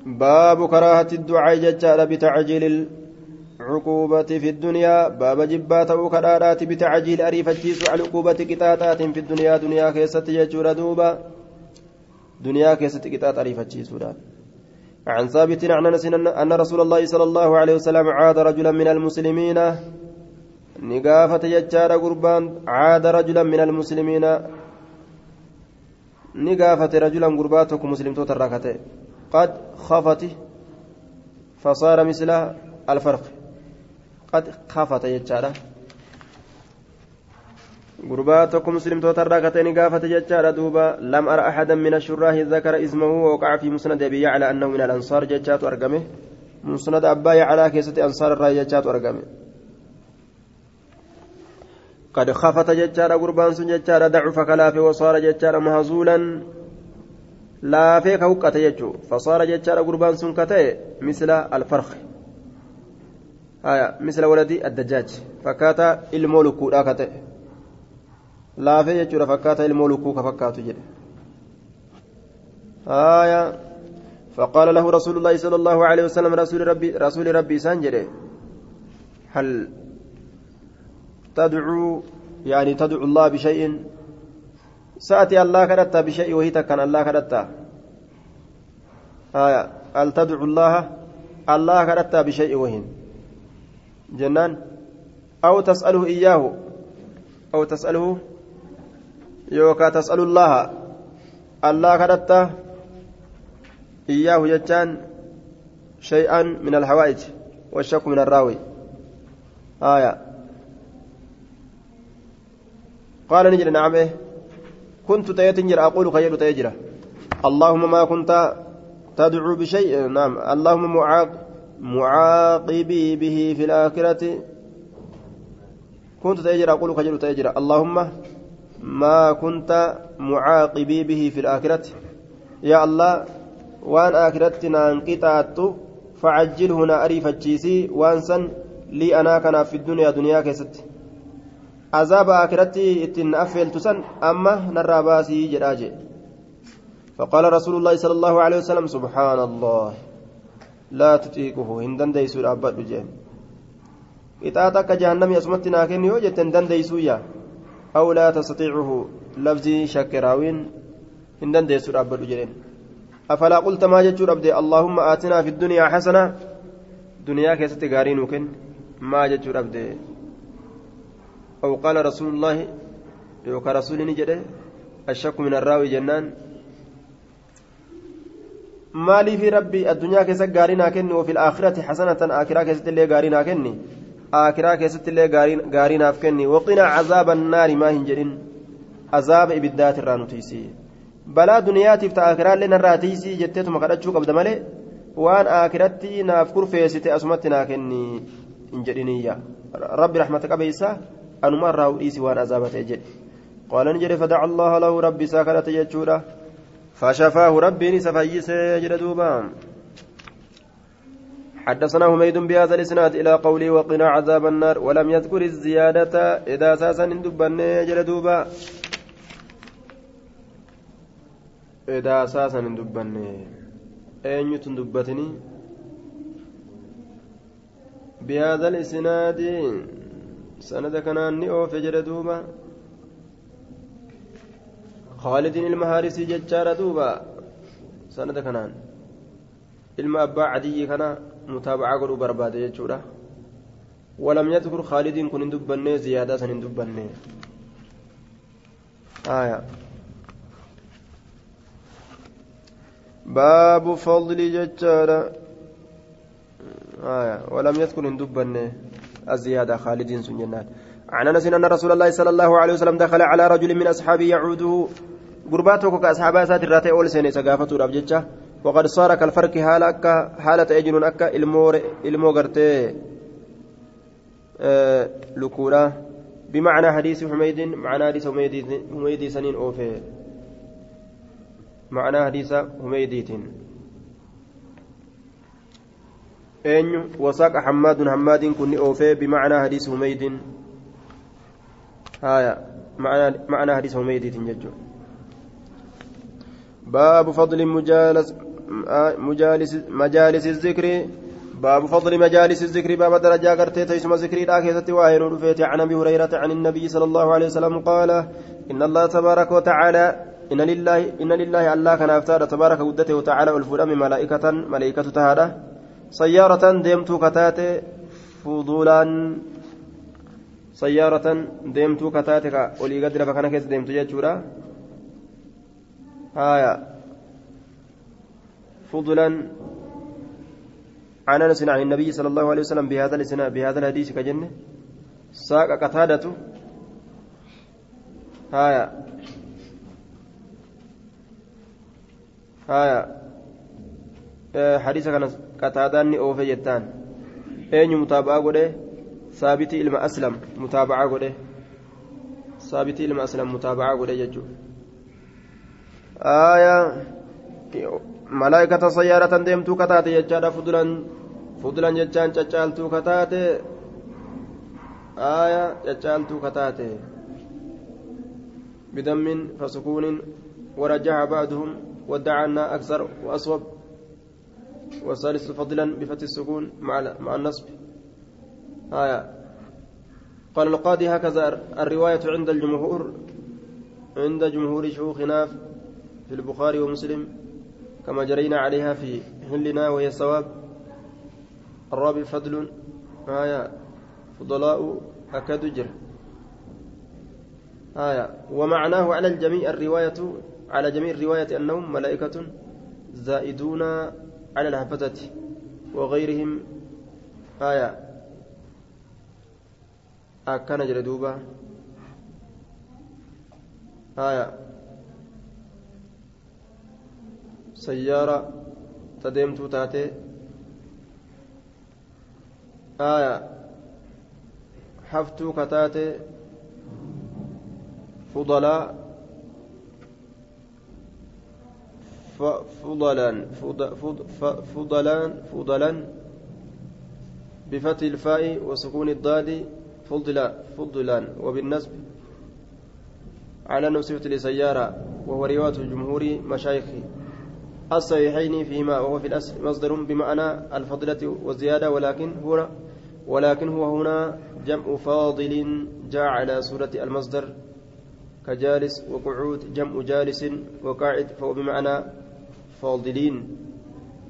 باب كراهة الدعاء ججال بتعجيل العقوبة في الدنيا. باب جبات وكرارات بتعجيل أريفتشيس على عقوبة كتاتات في الدنيا. دنيا كيست يجور دوبا دنيا كيست كتات أريفتشيس عن ثابت عن أنس أن رسول الله صلى الله عليه وسلم عاد رجلا من المسلمين. نقافة يجار قربان عاد رجلا من المسلمين. نقافة رجلا قرباتكم مسلم توتر قد خفت فصار مثل الفرق. قد خفت يجارة gurbaa tokko muslimtoota irraa katee ni gaafate jechaadha duuba lam ara axadan min ashurraahi zakara ismahu waqaca fi musnad abi yaclaa annahu min alansaar jechaatu argame musnad abbaa yaclaa keessatti ansaar irraa jechaatu argame قد خفت ججارة قربان سن ججارة ضعف كلافه وصار ججارة مهزولا لا فيك هكة يجو فصار ججارة قربان سن كتئ مثل الفرخ آية مثل ولدي الدجاج فكاتا المولك كتئ laafee jechuudha fakkaata ilmoo lukkuu ka fakkaatu jedhe. آية فقال له رسول الله صلى الله عليه وسلم رسول ربي رسول ربي سانجري هل تدعو يعني تدعو الله بشيء سأتي الله كدتا بشيء وهي تكن الله كدتا آية هل تدعو الله الله كدتا بشيء وهن جنان أو تسأله إياه أو تسأله yookaan tas'alullaha allah kadhatta iyyaahu jechaan shay'an min alhawaa'ij والشك من الراوي آية قال نجد نعم إيه كنت تيتنجر أقول خير تيجرة اللهم ما كنت تدعو بشيء نعم اللهم معاق معاقبي به في الآخرة كنت تيجر أقول خير تيجرة اللهم ما كنت معاقبي به في الآخرة. يا الله وان آخرتنا انقطعت فعجله ناري فجيسي وانسا لي أنا كان في الدنيا دنيا كست عذاب آخرتي إتن أفل تسن أما نرى باسي جراجي. فقال رسول الله صلى الله عليه وسلم سبحان الله. لا تطيقه هندن ديسو الأبد جين إتاتك جهنم يسمت ناكن يوجد هندن ديسو يا. أو لا تستطيعه لفظي شكراوين إن دندس رب جرين أفلا قلت ما جتشور أبدي اللهم آتنا في الدنيا حسنة دنيا كيست غارين وكن ما جتشور أبدي أو قال رسول الله يوكا رسول نجده الشك من الراوي جنان. rabbi addunyaa keessa gaarii naa kenni وفي الآخرة حسنة آخرة كيست اللي naa kenni aakiraa keessatti illee gaarii naaf kenni waqinaa cazaaba naari maa hin jedhin azaaba ibiddaati irraa nu tiisi balaa duniyaatiif ta aakiraallee narraa tiisii jetteetuma kadhachuu qabda malee waan aakiratti naaf kurfeessite asumatti naa kenni hin jedhiniyya rabbi raxmata qabeeysa anuma irraa hudhiisi waan azaaba ta'e jedhe qaala ni jedhe fadaca allaha lahu rabbi isaa kadhate jechuudha fashafaahu rabbiin isa fayyise jedhe duubaa حدثنا حميد بهذا الإسناد إلى قوله وقنا عذاب النار ولم يذكر الزيادة إذا أساسا دبن جلدوبا إذا أساسا دبن. اينيت دبتني؟ بهذا الإسناد. سند كان اوف جلدوبا خالد المهارسي ججار دوبا. سند كنان. ilma abbaa cadiyyi kana mutaabacaa godhuu barbaade jechuudha ولم يذكر خالد كن دبنه زيادة سن دبنه آية. باب فضل ججارة. آه ولم يذكر دبا الزيادة خالد سنجنات عن أنس إن رسول الله صلى الله عليه وسلم دخل على رجل من أصحابه يعوده. غرباته كاصحاب سات الراتي أول سنة سقافته رابجتشا وقد صار كالفرق حال اكا حالة اجن أكا المو المو غرتي لكورا. بمعنى حديث حميد معنى حديث حميد حميد سنين أوفي. معنى حديث حميديت أين وساق حماد حماد كن أوفي. بمعنى حديث حميد. هايا. معنى معنى حديث حميديت ججو. باب فضل مجالس مجالس الذكر باب فضل مجالس الذكر باب درجة قرتي تيسم ذكري كيستي واهن رفيت عن أبي هريرة عن النبي صلى الله عليه وسلم قال إن الله تبارك وتعالى إن لله إن لله الله كان أفتار تبارك ودته وتعالى الفرام ملائكة ملائكة تهادى سيارة ديمتو كتاتي فضولا سيارة ديمتو كتاتي ولي قدر كان كيس ديمتو جاتشورا آية. فضلا عن انس عن النبي صلى الله عليه وسلم بهذا الاسناد بهذا الحديث كجنه ساق قتادة هايا haya hadiisa kana qataadaanni oofe jettaan eenyu mutaaba'aa godhe saabitii ilma aslam mutaaba'aa godhe saabitii ilma aslam mutaaba'aa godhe jechuudha aya malaa'ikata sayyaaratan deemtuu kataate jechaadha fudulan. Fudulan jechaan caccaaltuu kataate. Aya caccaaltuu kataate. فسكون ورجع بعضهم وادعى أنها أكثر وأصوب والثالث فضلا بفتح السكون مع مع النصب آية قال القاضي هكذا الرواية عند الجمهور عند جمهور شيوخنا في البخاري ومسلم كما جرينا عليها في هلنا وهي الصواب. الرابع فضل آية فضلاء أكاد جر آية ومعناه على الجميع الرواية على جميع الرواية أنهم ملائكة زائدون على الحفظة وغيرهم. آية أكان جلدوبة آية سيارة تدمت تاتي. آية. حفتو كتاتي. فضلاء فضلا. فضلا. فضلا. بفتح الفاء وسكون الضاد. فضلا. فضلا. وبالنسب. على نصفة لسيارة. وهو رواية جمهور مشايخ الصحيحين فيما وهو في الأصل مصدر بمعنى الفضلة والزيادة ولكن هو ولكن هو هنا جمع فاضل جاء على صورة المصدر كجالس وقعود جمع جالس وقاعد فهو بمعنى فاضلين.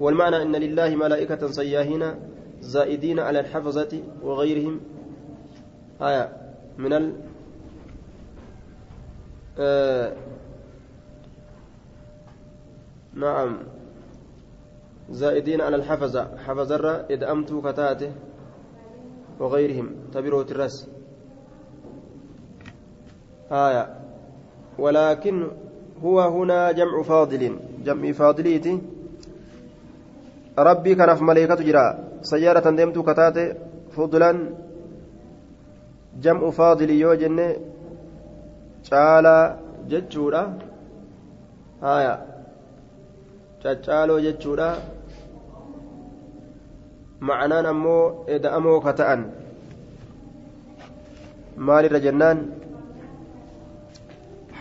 والمعنى أن لله ملائكة سياهين زائدين على الحفظة وغيرهم. آية من ال آه نعم. زائدين على الحفظة حفظر إدأمت كتاته وغيرهم. تبروا الرس آية. ولكن هو هنا جمع فاضل. جمع فاضليتي. ربي كان في ملائكة جرا. سيارة ديمت كتات فضلا. جمع فاضل يوجن caala jechuudha haya caccaaloo jechuudha ma'anaan ammoo eda'amoo ka ta'an maalirra jennaan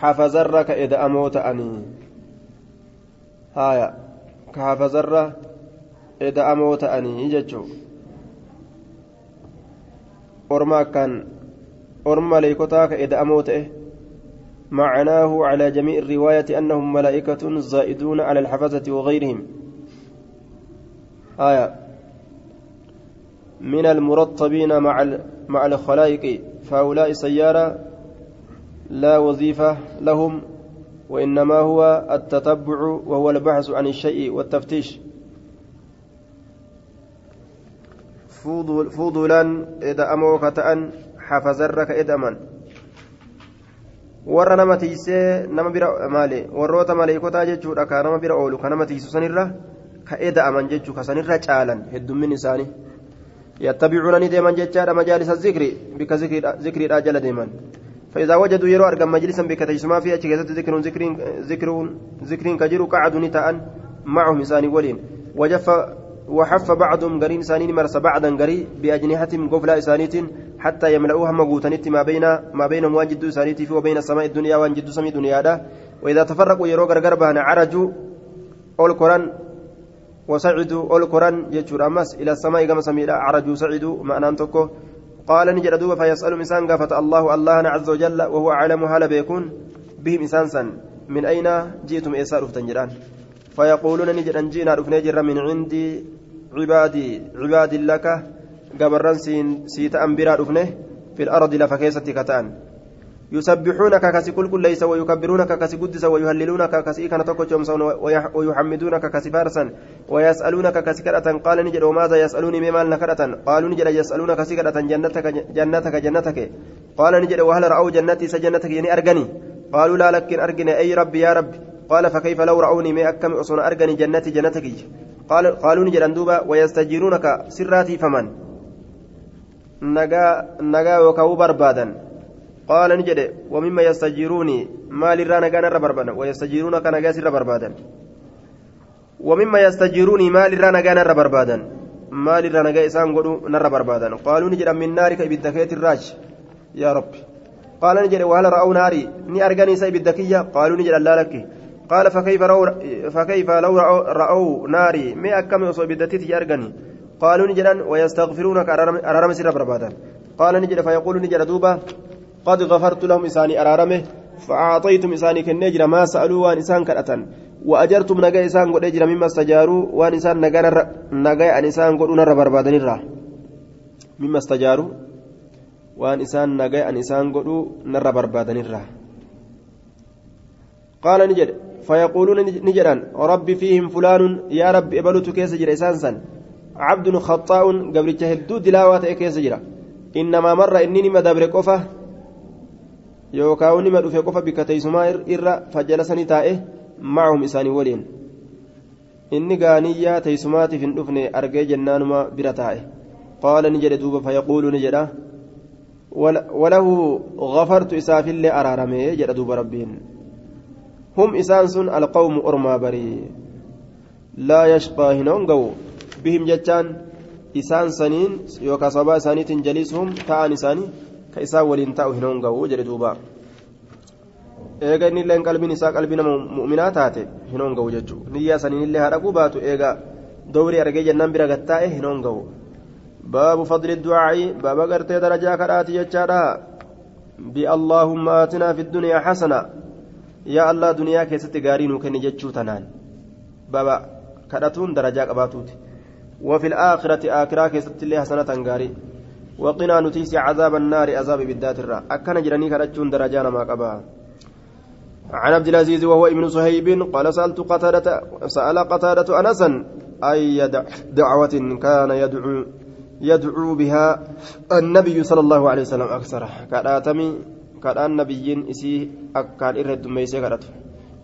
hafazarra ka eda'amoo ta'anii haya ka hafazarra eda'amoo ta'anii jechuu orma akkaan orma leeykotaa ka eda'amoo ta'e معناه على جميع الرواية أنهم ملائكة زائدون على الحفظة وغيرهم. آية. من المرطبين مع مع الخلائق. فهؤلاء سيارة لا وظيفة لهم وإنما هو التتبع وهو البحث عن الشيء والتفتيش. فضلا إذا أموك تأن حفظرك إدما warra nama tiisee nama bira maali warroota maleekotaa jechuudha ka nama bira oolu ka nama tiisu sanirra ka eda'aman jechuu ka sanirra caalan heddummin isaanii yattabicuuna ni deeman jechaadha majaalisa zikri bika zikriidhaa jala deeman فإذا وجدوا يروا أرقم مجلسا بكتيسما في أشكيزة ذكر ذكر ذكر ذكر كجر قعدوا نتاء معهم إنسان ولين وجف وحف بعضهم قرين سانين مرس بعدا قري بأجنحتهم قفلا إسانيت حتى يملؤوها مقوتنت ما بين ما بينهم وان جدو إسانيت وبين السماء الدنيا وان جدو سمي دنيا وإذا تفرقوا يروا قرقربها عرجوا أول قرآن وسعدوا أول قرآن يجور أمس إلى السماء كما سميلا عرجوا سعدوا معنى تكو قال نجد دوبا فيسأل إنسان قافة الله الله عز وجل وهو أعلم هل بيكون بهم إنسان من أين جئتم إيسار تنجران فيقولون نجد أن جئنا رفنجر من عندي عبادي عباد لك. قبران سيت أنبرا رفنه في الأرض لفكيسة كتان يسبحونك كسي كل كل ليس ويكبرونك كسي قدس ويهللونك كسي كان توكو ويحمدونك كسي فارسا ويسألونك كسي كرة قال نجد وماذا يسألوني مما نكرة قالوا نجد يسألونك كسي كرة جنتك جنتك جنتك قال نجد وهل رأوا جنتي سجنتك يعني أرجني قالوا لا لكن أرجني أي ربي يا رب قال فكيف لو رأوني ما أكم أصون أرجني جنتي جنتك قال قالوا نجد أندوبا ويستجيرونك سراتي فمن نجا نجا وكو بربادا قال نجد ومما يستجيروني مال الرانا كان ربربادا ويستجيرون كان جاسر بربادا ومما يستجيروني مال الرانا كان ربربادا مال الرانا جايسان قدو نر بربادا قالوا نجد من نارك بالدكية الراج يا رب قال نجد وهل رأوا ناري؟ ني أرجاني سيب الدكية قالوا نجد لا لك. قال فكيف رأوا فكيف لو رأوا, رأوا ناري؟ ما أكم يصيب الدتي أرجاني قالوا نجد ويستغفرونك أرارم سر بربادا قال نجد فيقول نجد دوبا قد غفرت لهم إساني أرارمه فأعطيتم إساني كالنجر ما سألوا وان إسان كرأتن. وأجرتم نجا إسان قد أجر مما استجاروا وان نجا نجا أن إسان قد نر بربادن الرا مما استجاروا وان نجا أن إسان قد نر بربادن الرا قال نجد فيقولون نجدا رب فيهم فلان يا رب إبلت كيس جر إسان سن. عبد خطاء قبل هدو دلاوات كيس جرا إنما مر إنني مدبر قفة yookaan nima dhufe qofa bikka teessumaa irra fajjalasanii taa'e macahum isaanii waliin inni gaaniyyaa teessumaatiif hin dhufne argee jennaanuma bira taa'e qaala ni jedhe duuba fayaquulu ni jedha walahu gafartu isaafillee araaramee jedha duuba rabbiin hum isaan sun alqawmu ormaa barii laa yashqaa hin isaan saniin yookaan sababa isaaniitiin jaliisuhum ta'an isaanii ka isaan waliin taa'u hin hongawu jedhe duuba eega inni illee qalbiin isaa qalbii nama mu'minaa taate hin hongawu jechuudha niyyaa saniin illee haadha baatu eega dowrii argee jennaan bira gattaa'e hin hongawu baabu fadli du'aa'i baaba gartee darajaa kadhaati jechaadha bi'allaahumma aatinaa fi duniyaa xasana yaa allah duniyaa keessatti gaarii nuu kenni jechuu tanaan baaba kadhatuun darajaa qabaatuuti وفي الآخرة آخرة كيست الله حسنة غاري وقنا نتيس عذاب النار عذاب بالذات الرا. أكن جراني كرجون درجان ما قبا. عن عبد العزيز وهو ابن صهيب قال سألت قتادة سأل قتادة أنسا أي دعوة كان يدعو يدعو بها النبي صلى الله عليه وسلم أكثر. كراتمي كران نبي إسي أكان إرد ميسي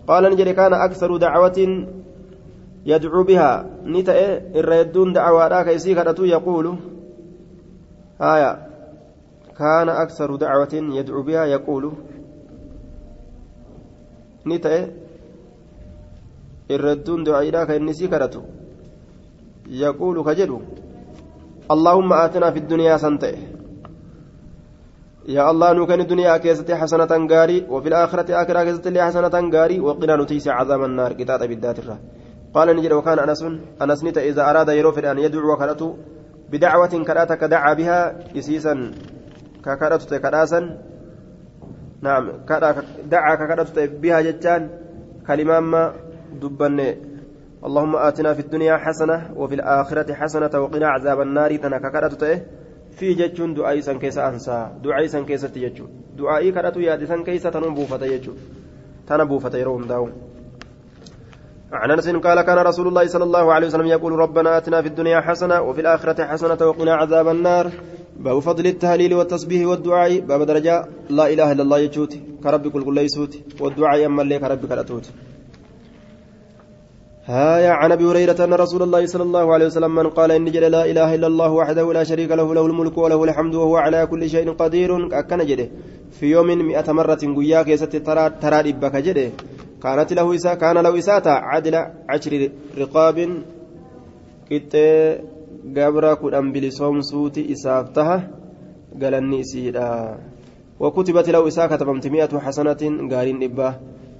قال نجري كان أكثر دعوة يدعو بها. نتأ الردون دعوة كيسي كرتو يقول. آية. كان أكثر دعوة يدعو بها يقول. نتأ الردون دعاء كيسي كرتو يقول كجدو. اللهم آتنا في الدنيا سنتئ يا الله نوكن الدنيا كيستي حسنة غاري وفي الآخرة آخرة كيستي حسنة غاري وقنا نتيس عذاب النار. كتاب بالذات الرّ قال نجد وكان أنس أنس نتا إذا أراد يروفد أن يدعو كرته بدعوة كرأت كدعا بها إسيسا. ككرت كراسا. نعم دعا ككرت بها جتان كلمة ما دبن اللهم آتنا في الدنيا حسنة وفي الآخرة حسنة وقنا عذاب النار. تنا ككرت في جتون دعائي سن كيس أنسى. دعائي سن كيس تجتون دعائي كرت يادي سن كيس تنبوفة يجتون تنبو فتيرهم داو عن انس قال كان رسول الله صلى الله عليه وسلم يقول ربنا اتنا في الدنيا حسنة وفي الآخرة حسنة وقنا عذاب النار. باب فضل التهليل والتسبيح والدعاء. باب درجة. لا إله إلا الله يجوت. كرب كل يسوت. والدعاء يما لك كرب كرتوت هايا عن أبي هريرة أن رسول الله صلى الله عليه وسلم من قال إني جل لا إله إلا الله وحده لا شريك له له الملك وله الحمد وهو على كل شيء قدير. اكن جده. في يوم مئة مرة قيا كيست ترى ترى دبك كانت له إساء كان له إساءة عدل عشر رقاب. كت gabra kudhan bilisoomsuuti isaaf taha galanni isiidha وكتبت له إساءة كتبمت مئة حسنة قارين إباه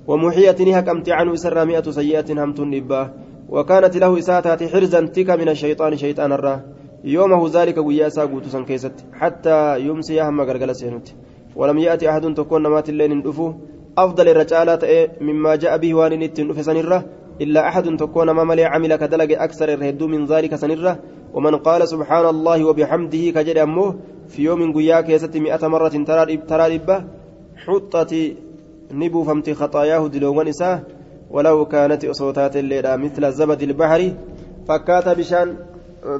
ومحية هكمت عنه إسرى مئة سيئة همت إباه وكانت له إساءة حرزا تك من الشيطان شيطان الراه يومه ذلك ويا ساقوت سنكيست. حتى يمسي هم غرغل سينوت. ولم يأتي أحد تكون نمات الليل ندفو أفضل الرجالات مما جاء به وان نتن سنرة إلا أحد تكون ما ملي عمل كدلق أكثر الهدو من ذلك سنرة. ومن قال سبحان الله وبحمده كجد أمه في يوم قيا كيست مئة مرة ترى ربة حطت نبو فمت خطاياه دلوان إساه ولو كانت أصوتات الليلة مثل زبد البحر. فكات بشان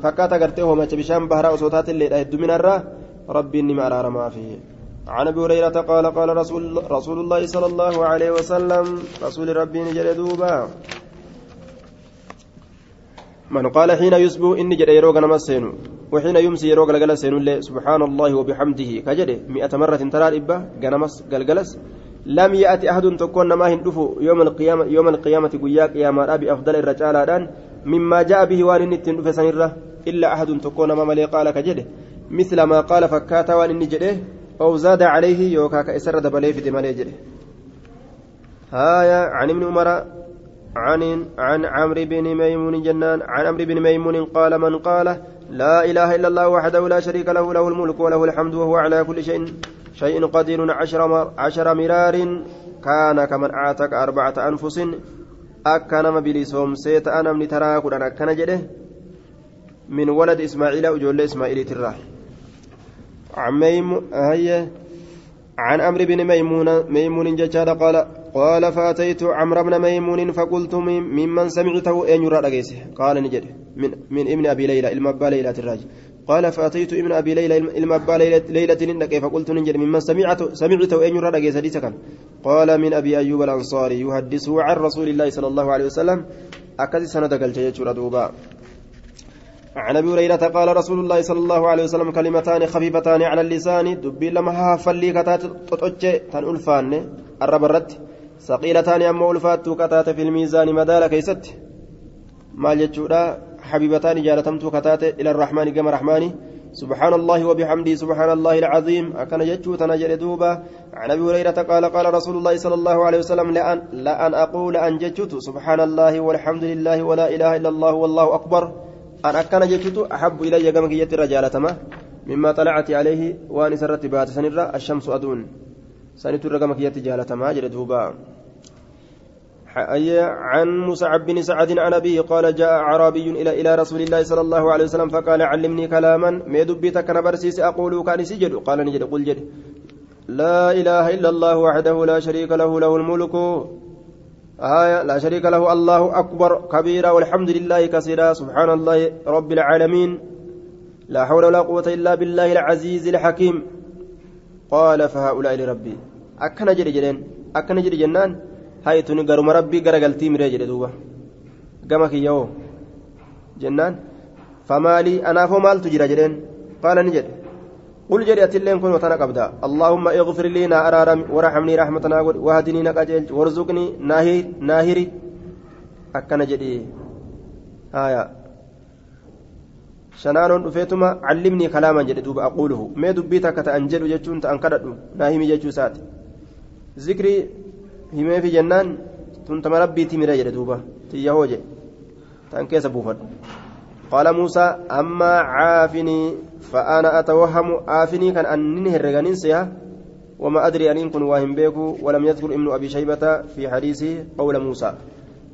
فكات قرته ما بشان بحر أصوتات الليلة هدو من الرا. ربي إني ما ما فيه. عن أبي هريرة قال قال رسول رسول الله صلى الله عليه وسلم رسول ربي نجل دوبا. من قال حين يسبو إني جد يروق نمسين وحين يمسي يروق لقلسين سبحان الله وبحمده كجد مئة مرة ترى إبا قنمس قلقلس لم يأتي أحد تكون ما هندفو يوم القيامة يوم القيامة قياك يا مرأة بأفضل الرجال الآن مما جاء به وان سنرة إلا أحد تكون ما ملي قال كجد. مثل ما قال فكاتا وان نجده أو زاد عليه يوكا كإسر دبلي في دمالي جده هايا عن ابن عمر عن عن عمرو بن ميمون جنان عن عمرو بن ميمون قال من قال لا إله إلا الله وحده لا شريك له له الملك وله الحمد وهو على كل شيء شيء قدير. عشر, عشر مرار كان كمن أعتق أربعة أنفس. أكنم بلسوم سيت أنا من ترى كنا أكن جده. من ولد إسماعيل وجول إسماعيل تراه عن عمرو بن ميمون ميمون ججال قال قال فأتيت عمرو بن ميمون فقلت ممن سمعته أين يرى قال نجد من, من ابن أبي ليلى المبا ليلى الراجل. قال فأتيت ابن أبي ليلى المبا ليلة نندك فقلت نجد ممن سمعته سمعته أين يرى قال من أبي أيوب الأنصاري يحدثه عن رسول الله صلى الله عليه وسلم. أكد سند قلت دوبا عن أبي هريرة قال رسول الله صلى الله عليه وسلم كلمتان خفيفتان على اللسان دبي لما هافلي كتات تطوجه تن ألفان الربرت ثقيلتان أما ألفات كتات في الميزان مدال كيست. ما جتشودا حبيبتان جالتمت كتات إلى الرحمن كما رحماني. سبحان الله وبحمده سبحان الله العظيم. أكن جتشو تنجل دوبا. عن أبي هريرة قال قال رسول الله صلى الله عليه وسلم لأن, لأن أقول أن جتشت سبحان الله والحمد لله ولا إله إلا الله والله أكبر. أن أكن جتشت أحب إلي كما كيت رجالتما مما طلعت عليه وأن سرت بات سنرة الشمس أدون. سنت رقم كيت جالتما جل دوبا. عن مسعب بن سعد عن أبيه قال جاء أعرابي إلى إلى رسول الله صلى الله عليه وسلم فقال علمني كلاما. ما دبيتك نبرسيس أقول كان سجد. قال نجد قل جد. لا إله إلا الله وحده لا شريك له له الملك. آية لا شريك له الله أكبر كبيرا والحمد لله كثيرا سبحان الله رب العالمين. لا حول ولا قوة إلا بالله العزيز الحكيم. قال فهؤلاء لربي. أكن جري جرين أكن جري جنان. garuma rabbii garagaltii miree jedhe duuba gama kiyya'oo jennaan famaalii anaafoo maaltu jira jedheen qaala ni jedhe قل جري أتلين كن وتنا قبدا اللهم اغفر لي نا أرارم ورحمني رحمتنا واهدني نقاجل وارزقني ناهر ناهري. أكن جدي. آية. شنان رفيتما علمني كلاما جدي. دوب أقوله. ما دبيتك تأنجل جتون تأنكرد ناهمي جتشو سات ذكري himeefi jennaan tun tama rabbiiti mira jedhe duuba tiyya hooje tan keessa buufadhu qaala muusaa fa'aana atawahhamu aafinii kan annin herreganin seha وما أدري أن كن واهم بيكو ولم يذكر ابن أبي شيبة في حديثه قول موسى.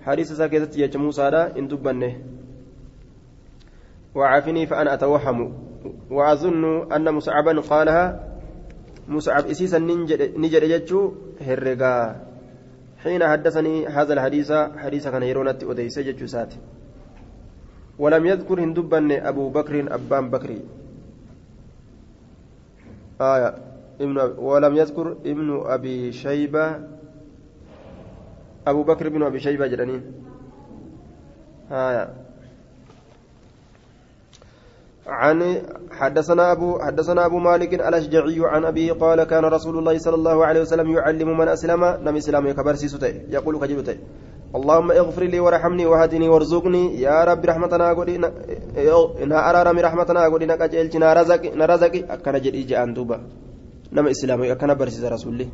حديث ساكتت يا موسى لا إن تبنه وعافني فأنا أتوهم. وأظن أن مصعبا قالها مصعب إسيسا نجد جتشو هرقا. حين حدثني هذا الحديث حديث كان يرونت أديس جتشوسات ولم يذكر هندبن أبو بكر أبان بكري. آية ابن ولم يذكر ابن أبي شيبة أبو بكر بن أبي شيبة جرانين آية. عن حدثنا أبو حدثنا أبو مالك الأشجعي عن أبيه قال كان رسول الله صلى الله عليه وسلم يعلم من أسلم نم إسلام كبرسي يقول كجبته اللهم اغفر لي وارحمني وهدني وارزقني. يا رب رحمتنا قولي إنها أرارم رحمتنا قولي نكاجلتي نرزقي نرزقي أكنا جدي جاء دوبا نم إسلام أكنا برسي رسول الله.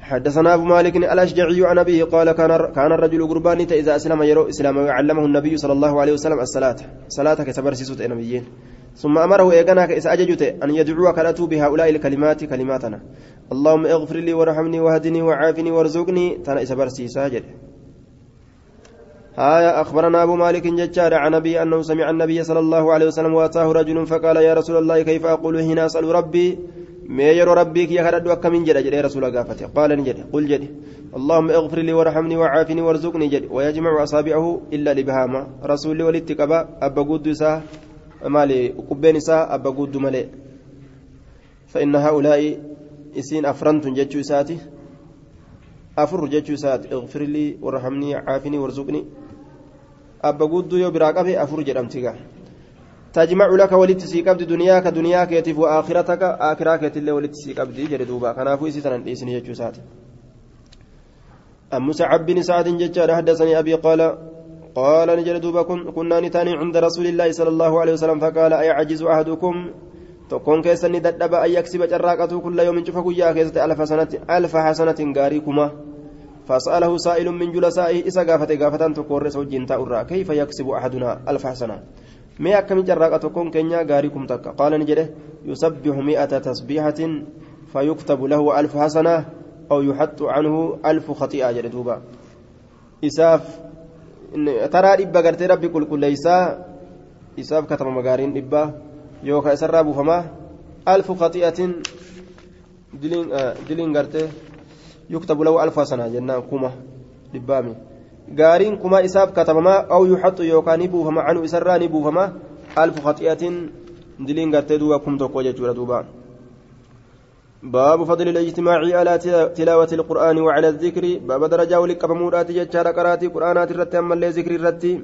حدثنا أبو مالك الأشجعي عن أبيه قال كان كان الرجل قربان إذا أسلم يرو إسلام علمه النبي صلى الله عليه وسلم الصلاة. صلاة كتبرسيسوت نبيين ثم أمره إيقنا كإس أججت أن يدعو كالأتوا بهؤلاء الكلمات كلماتنا. اللهم اغفر لي وارحمني وهدني وعافني وارزقني. تنا إس برسيسا جد. آية أخبرنا أبو مالك ججار عن أبي أنه سمع النبي صلى الله عليه وسلم وأتاه رجل فقال يا رسول الله كيف أقول هنا أسأل ربي؟ yeroo rabbii kiyya kadhadhu akkamiin jedha jedhee rasuula gaafate qaala ni jedhe qul jedhe اللهم اغفر لي وارحمني وعافني وارزقني جد. ويجمع أصابعه إلا لبهاما. رسول ولدت قبا أبا قد إساء مالي قبين إساء أبا قد ملي فإن هؤلاء إسين أفرنت جتشو إساتي أفر جتشو إسات اغفر لي وارحمني عافني وارزقني أبا قد يو براقبه أفر جرمتك تجمع لك ولت سيقبد دنياك دنياك يتف وآخرتك آخراك يتلي ولت سيقبد جري دوبا كنافو إسيتنا إسني يجو سات أم مسعب بن سعد ججار حدثني أبي قال قال نجر دوبا كنا نتاني عند رسول الله صلى الله عليه وسلم فقال أيعجز أحدكم tokkoon keessan ni dadhaba an yaksiba carraaqatu kulla yoomin cufa guyyaa keessatti alfa hasanatin gaarii kuma فسأله سائل من جلسائه إسا قافت قافتا تقول سوجين تأرى كيف يكسب أحدنا ألف حسنة tokkoon keenya gaarii kum takka qaala ni jedhe yusabbihu mi'ata tasbiihatin fayuktabu lahu alfu hasana aw yuhaxxu canhu alfu khati'a jedhe duuba isaaf taraa dhibba gartee rabbi qulqulleeysaa isaaf katabama gaariin dhibba yookaan isarraa buufamaa alfu khati'atin diliin gartee yuktabu lahu alfu hasana jennaan kuma dhibbaami gaariin kuma isaaf katabamaa aw yuxaxu yookaan ni buufama canu isarraa ni buufama alfu khaxiyatin diliin gartee duuba kum tokko jechuudha duuba باب فضل الاجتماع على تلاوة القرآن وعلى الذكر. باب درجة ولك فمورات جتشار قراتي قرآنات الرتي أما اللي ذكر الرتي.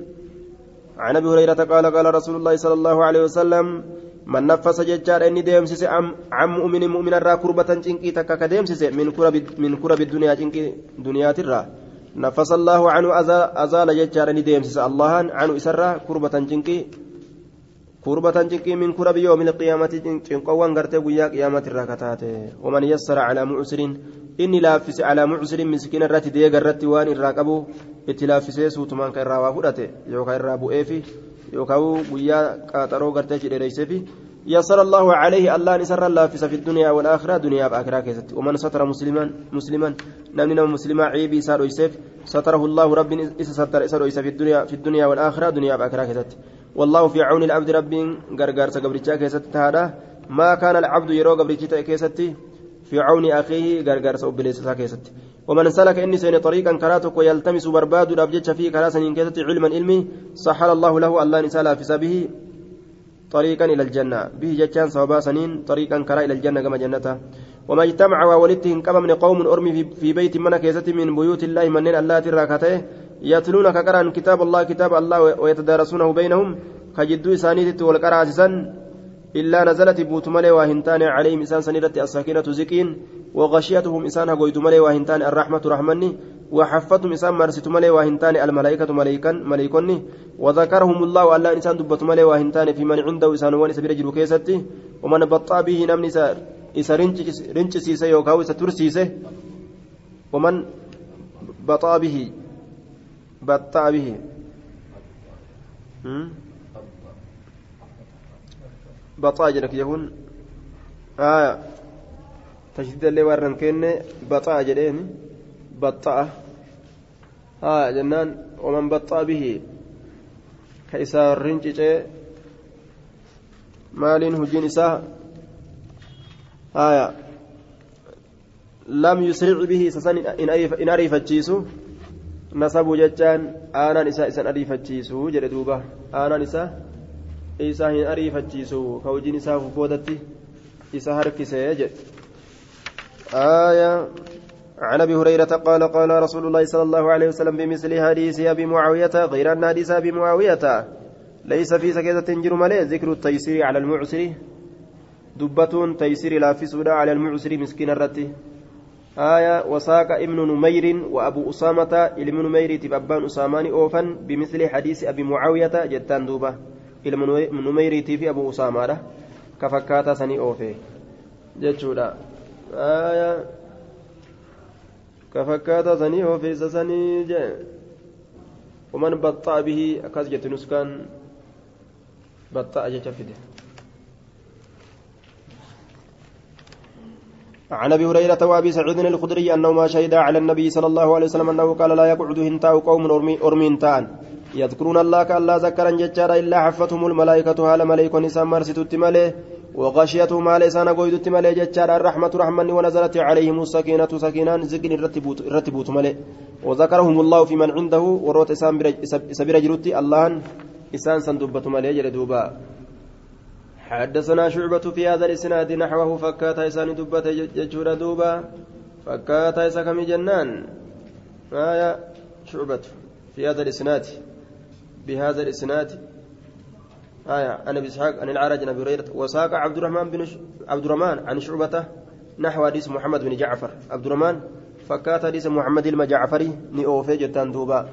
عن أبي هريرة قال قال رسول الله صلى الله عليه وسلم من نفس جتشار إني ديمسس عم عم مؤمن مؤمن الرا كربة جنكي تكا كديمسس من كرب من كرب الدنيا جنكي دنيا ترى. نفس الله عنه أزال ججار نديمسس الله عنه إسرى كربة جنكي كربة جنكي من كرب يوم القيامة جنقوان قرتي ويا قيامة الراكتات ومن يسر على معسر إني لافس على معسر مسكين الراتي ديق الراتي وان الراكبو اتلافسي سوتمان كيرا وافدته يوكا الرابو إيفي يوكا ويا قاطرو قرتي جريسيفي يسر الله عليه الله نسر الله في الدنيا والآخرة دنيا بآخرة كيست ومن ستر مسلما مسلما نمنا مسلما عيبي سار يسف ستره الله رب إس ستر إسر في الدنيا في الدنيا والآخرة دنيا بآخرة كيست والله في عون العبد رب غرغر سقبرتشا كيست هذا ما كان العبد يرو قبرتشا كيست في عون أخيه غرغر سقبليسا كيست ومن سلك إني سين طريقا كراتك ويلتمس برباد الأبجد فيه كراسا كيست علما علمي سحر الله له الله نسالا في سبه. طريقا إلى الجنة. به جتان صوابا سنين. طريقا كرا إلى الجنة كما جنته وما اجتمع وولدتهم كما من قوم أرمي في بيت من كيسة من بيوت الله من الله تراكته يتلون كقرا كتاب الله كتاب الله ويتدارسونه بينهم كجدو إسانيت والقرا إلا نزلت بوت ملي وهنتان عليهم إسان سنيرة السكينة زكين وغشيتهم إسان هقويت ملي وهنتان الرحمة رحمني وحفتهم إسان مرست ملي وهنتان الملائكة ملائكا ملائكني وذكرهم الله ألا إنسان دبت ملي وهنتان في من عنده إسان وان سبيل جلو كيستي ومن بطأ به نمني سار إسا رنش سيسي يوكاو إسا ترسيسي ومن بطأ به بطا به. بطا جنك يهون. آية تشديد اللي ورن كن بطا جدين بطأ. آية جنان. ومن بطا به. كإسا الرنجج مالين هجين إسا. آية lam yusric bihi isa san in ariifachiisu nasabu jechaan aanaan isaa isan ariifachiisu jedhe duuba. Aanaan isaa isaa hin ariifachiisu. Ka hojiin isaa boodatti isa harkisee jedhe. آية عن ابي هريره قال قال رسول الله صلى الله عليه وسلم بمثل حديث ابي معاويه غير ان حديث ابي معاويه ليس في سكيتة تنجر ملئ ذكر التيسير على المعسر دبة تيسير لا في على المعسر مسكين الرتي آية وساق ابن نمير وأبو أسامة ابن نمير تبابان أسامان أوفا بمثل حديث أبي معاوية جتان دوبة. ابن نمير في أبو أسامة كفكاتا سني أوفي. جتشودا آية. كفكاتا سني أوفي سني جي ومن بطأ به أكاس جت نسكان بطأ جتفده عن أبي هريرة وأبي سعيد الخدري انهما شهدا على النبي صلى الله عليه وسلم أنه قال لا يقعد هنتاء قوم ارمين تان يذكرون الله كالله ذكرا ججارا إلا حفتهم الملائكة هال ملائك نسام مرست ملئ وغشيتهم على لسان قويدت ملئ ججارا الرحمة رحمن ونزلت عليهم السكينة سكينة زكن رتبوت ملئ وذكرهم الله في من عنده وروت سبير جرتي الله إسان سندبة ملئ جلدوبا حدثنا شعبة في هذا الإسناد نحوه فكاتا إسان دبة يجور دوبا فكاتا إسا جنان. آية شعبة في هذا الإسناد؟ بهذا الإسناد؟ آية عن أبي إسحاق عن العرج أبي هريرة. وساق عبد الرحمن بن ش... عبد الرحمن عن شعبة نحو حديث محمد بن جعفر. عبد الرحمن فكات حديث محمد المجعفري نيوفي جتان دوبا.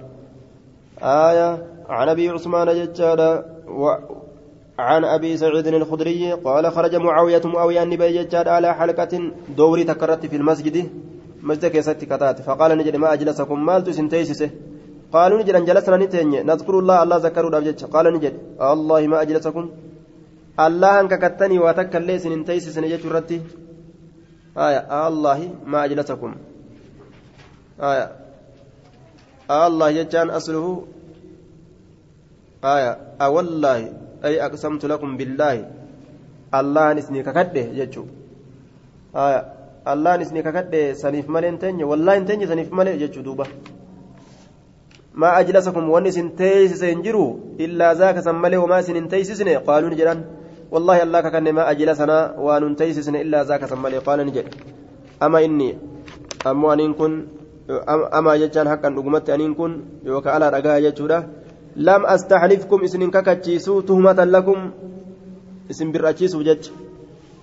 آية عن أبي عثمان جتان و... عن أبي سعيد الخدري قال خرج معاوية معاوية النبي على حلقة دوري تكرت في المسجد مسجد كيست كتات فقال نجد ما أجلسكم مالت سنتيسسه قالوا نجد أن جلسنا نتني نذكر الله الله ذكروا قال نجد الله ما أجلسكم؟ الله أنك كتني واتكلي سنتيسس نجد رتي؟ آية الله ما أجلسكم. آية الله يجان أصله. آية أوالله أي أقسمت لكم بالله. الله نسني ككده يجو. آية الله نسني ككده سنيف مالين تني والله تني سنيف مالين يجو دوبا. ما أجلسكم ونسن تيسس ينجروا إلا ذاك سمالي وما سن تيسسن قالوا نجران والله الله ككن ما أجلسنا وان تيسسن إلا ذاك سمالي قال نجر أما إني أمو أن كن أما جتان حقا نقمت أن كن. يوكا على رقاها يجوده لم أستحلفكم إسن ككتشيسو تهمة لكم إسن برأتشيسو جج.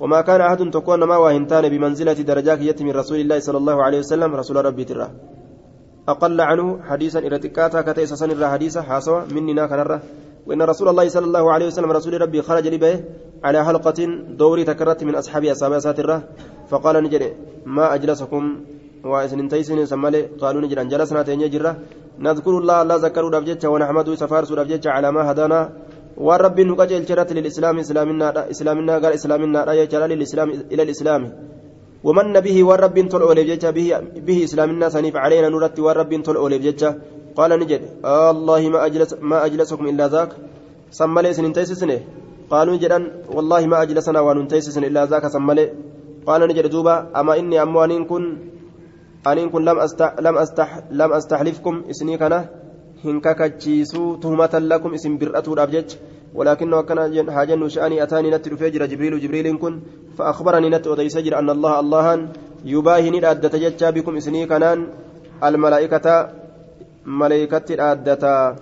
وما كان أحد تكون ما واهنتان بمنزلة درجات يتم رسول الله صلى الله عليه وسلم رسول ربي ترى. أقل عنه حديثا إلى تكاتا كتيس سنرى حديثا حاسوا مننا كنرى وإن رسول الله صلى الله عليه وسلم رسول ربي خرج لبيه على حلقة دوري تكرت من أصحاب أصحاب ساترة. فقال نجري ما أجلسكم؟ وإسن تيسن سمالي قالوا نجرا جلسنا تنجرة نذكر الله الله ذكروا دبجتش ونحمده سفارس دبجتش على ما هدانا والرب نقجل شرت للإسلام إسلامنا إسلامنا قال إسلامنا رأي جلال الإسلام إلى الإسلام ومن به والرب تل أوليبجتش به, به إسلامنا سنيف علينا نرت والرب تل أوليبجتش قال نجد الله ما أجلس ما أجلسكم إلا ذاك سمالي سنين تيسسنه قالوا نجدا والله ما أجلسنا وننتيسسن إلا ذاك سمالي قال نجد دوبا أما إني أموانين كن لم لم أستح لم أستحلفكم إسني كان هنككتشيسو تهمة لكم اسم برأته الأبجج ولكنه كان حاجن شأني أتاني نتر فجر جبريل جبريل كن فأخبرني نت أديسجر أن الله الله يباهني الأدة جتشا بكم إسني كانان الملائكة ملائكة الأدة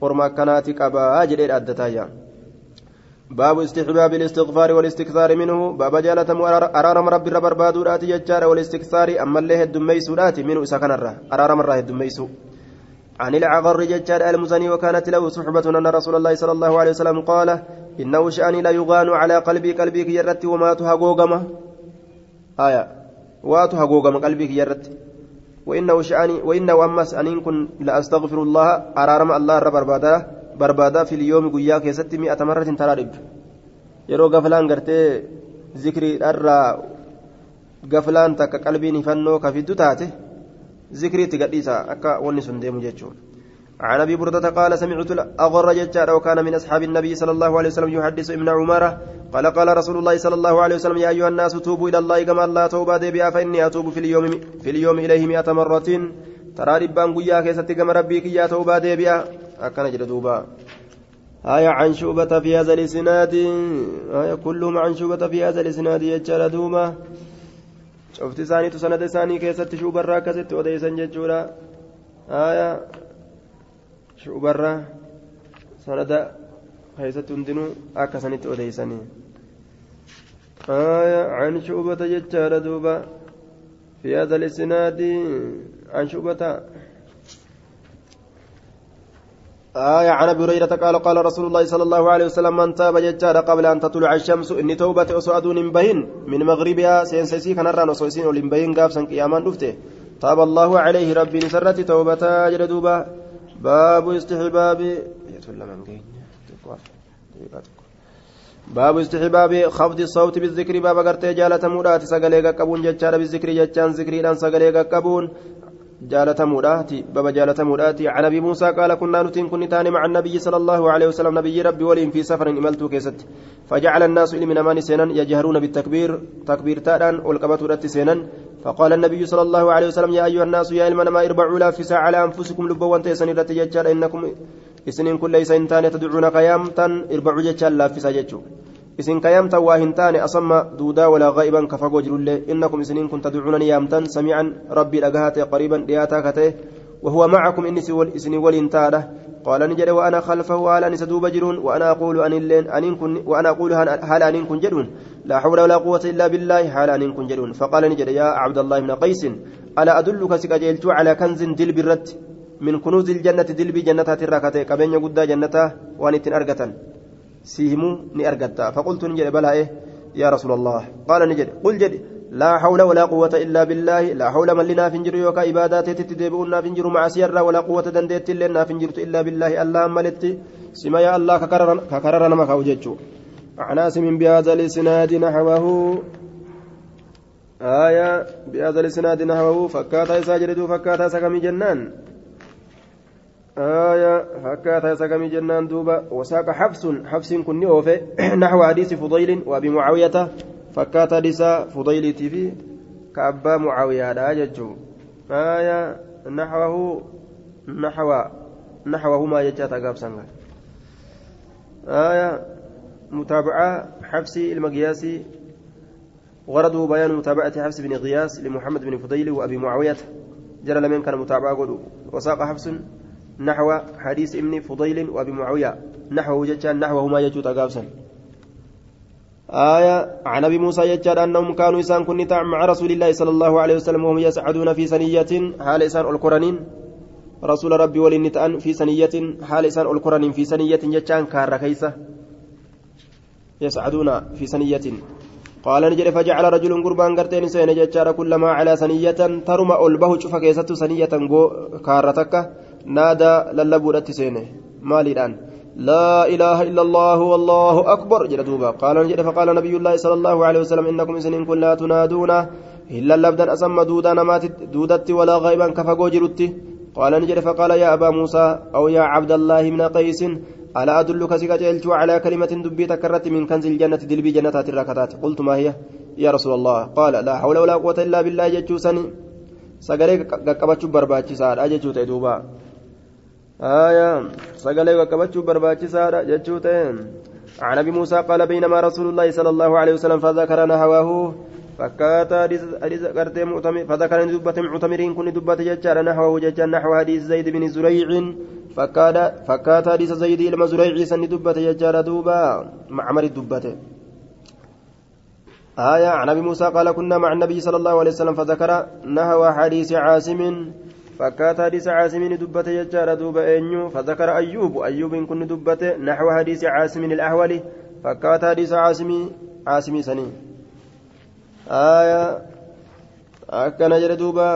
ورما كانت أبا أجل الأدة باب استحباب الاستغفار والاستكثار منه. باب جالة أرارم رب رب بادورات يجار والاستكثار. أما الله الدميسورات منه سكنرة أرارم الله الدميسو. عن العغر ججار المزني وكانت له صحبة أن رسول الله صلى الله عليه وسلم قال إنه شأني لا يغان على قلبي قلبي كيرت وما تهقوغما آية. واتهقوغما قلبي كيرت وإنه شأني وإنه أمس أن كن لا أستغفر الله أرارم الله رب برباده barbaadaa filiyoomi guyyaa keessatti mi'ata marratiin taraa dhibdu. Yeroo gaflaan gartee zikriidharraa gaflaan takka qalbiin hifannoo ka fiddu taate zikriitti gadhiisa akka wanni sun deemu jechuun عن ابي برده قال سمعت الاغر ججار وكان من اصحاب النبي صلى الله عليه وسلم يحدث ابن عمر قال قال رسول الله صلى الله عليه وسلم يا ايها الناس توبوا إلى الله كما الله توبه ديبيا فاني اتوب في اليوم في اليوم اليه مئة مره ترى ربان قيا كيستي كما ربي كيا توبه ديبيا أكن جد دوبا. آية عن شوبة في هذا الإسناد. آية كلهم عن شوبة في هذا الإسناد يجعل دوما شفت ثاني تسند ثاني كيست شوبة راكست وديسا ججورا. آية شوبة سند كيست هندنو أكسنت وديساني آية عن شوبة يجعل دوبا في هذا الإسناد. عن شوبة آية عن أبي هريرة قال قال رسول الله صلى الله عليه وسلم من تاب ججار قبل أن تطلع الشمس إني توبة أسعدون بهن من مغربها سينسيسي كان ران وسويسين ولين بهن قافسا قياما دفته. تاب الله عليه ربي نسرت توبة جردوبة باب استحباب باب استحباب خفض الصوت بالذكر باب قرتي جالة مرات سقليق قبون ججار بالذكر ججان ذكري لأن سقليق قبون. جالتموداتي بابا جالتموداتي عن ابي موسى قال كنا نتين كن مع النبي صلى الله عليه وسلم نبي ربي ولين في سفر املت كيست فجعل الناس من أمان سينا يجهرون بالتكبير تكبير تادان والقبة سينا فقال النبي صلى الله عليه وسلم يا ايها الناس يا علم ما اربعوا لا في ساعة على انفسكم لبوا وانت يسني انكم اسنين كل ليس انتان تدعون قيامتا اربعوا جتشا لا في ساجتشو isin ka yaamtan waa hin taane asamma duudaa walaa gaa'iban ka fagoo jirullee innakum isiniin kun tadcuunani yaamtan samiican rabbii dhagahaa ta'e qariiban dhiyaataa ka ta'e وهو معكم إني إسني ولين تاده قال نجد وأنا خلفه هل أن سدوب جرون وأنا أقول أن اللين أن كن وأنا أقول هل أن كن جرون لا حول ولا قوة إلا بالله هل أن كن جرون فقال نجد يا عبد الله بن قيس ألا أدلك سكجلت على كنز دل برت من كنوز الجنة دل بجنة تراكته كبين يقود جنته وأن أرقة سيهمو نأرقتا فقلت نجد بلا إيه؟ يا رسول الله. قال نجد. قل جد. لا حول ولا قوة إلا بالله. لا حول من لنا فنجر يوكا إبادات تتدبؤنا فنجر مع سيرا ولا قوة دندت لنا فنجرت إلا بالله. اللهم ملت سما يا الله ككرر نما خوجتشو عن عاصم بهذا الإسناد نحوه. آية بهذا الإسناد نحوه. فكاتا يساجد فكاتا سكمي جنان. آية فكاتا سقمي جنان دوبا. وساق حفص حفص كن أوفي. نحو حديث فضيل وأبي معاوية. فكاتا حديث فضيل تيفي. كأبا معاوية لا ججو. آية نحوه نحو نحوه ما يجاتا قابسا آية متابعة حفص المقياسي غرضه بيان متابعة حفص بن غياس لمحمد بن فضيل وأبي معاوية. جرى لمن كان متابعة وساق حفص نحو حديث ابن فضيل وأبي معاوية. نحوه جتان نحوهما يجوت قابسا آية عن أبي موسى يجاد أنهم كانوا إسان كن مع رسول الله صلى الله عليه وسلم وهم يسعدون في سنية حال إسان القرنين رسول ربي ولنتأن في سنية حال إسان القرنين في سنية جتان كار كيسة يسعدون في سنية قال نجري فجعل رجل قربان قرتين سين جتار كلما على سنية ترمى ألبه شوف كيسة سنية كارتك نادى للبودت سينه. مالدان لا إله إلا الله والله أكبر. جل قال نجد فقال نبي الله صلى الله عليه وسلم إنكم إسنين كن لا تنادون إلا اللبدا أسمى دودا نمات دودت ولا غيبا كفقو جرت قال نجد فقال يا أبا موسى أو يا عبد الله من قيس ألا أدلك سكجلت على كلمة دبي تكرت من كنز الجنة دلبي جنتات الركتات قلت ما هي؟ يا رسول الله. قال لا حول ولا قوة إلا بالله جتشوسني سقري قبتشو برباتشي سار أجتشو تيدوبا. آية سقلي وكبتشو برباچسا جتشوتين. عن أبي موسى قال بينما رسول الله صلى الله عليه وسلم فذكر نحوه فكاتا حديث قرتي معتمر فذكر دبة معتمرين كن دبة ججار نحوه ججار نحو حديث زيد بن زريع. فكاتا فكاتا حديث زيد لما زريع سن دبة ججار دوبا. معمر الدبة. آية عن أبي موسى قال كنا مع النبي صلى الله عليه وسلم فذكر نحو حديث عاصم. فكات حديث عاصم دبته يجار دوب أنيو فذكر أيوب أيوب كن دبته نحو حديث عاصم الأحولي فكات حديث عاصم عاصم سني آية أكن جر دوبا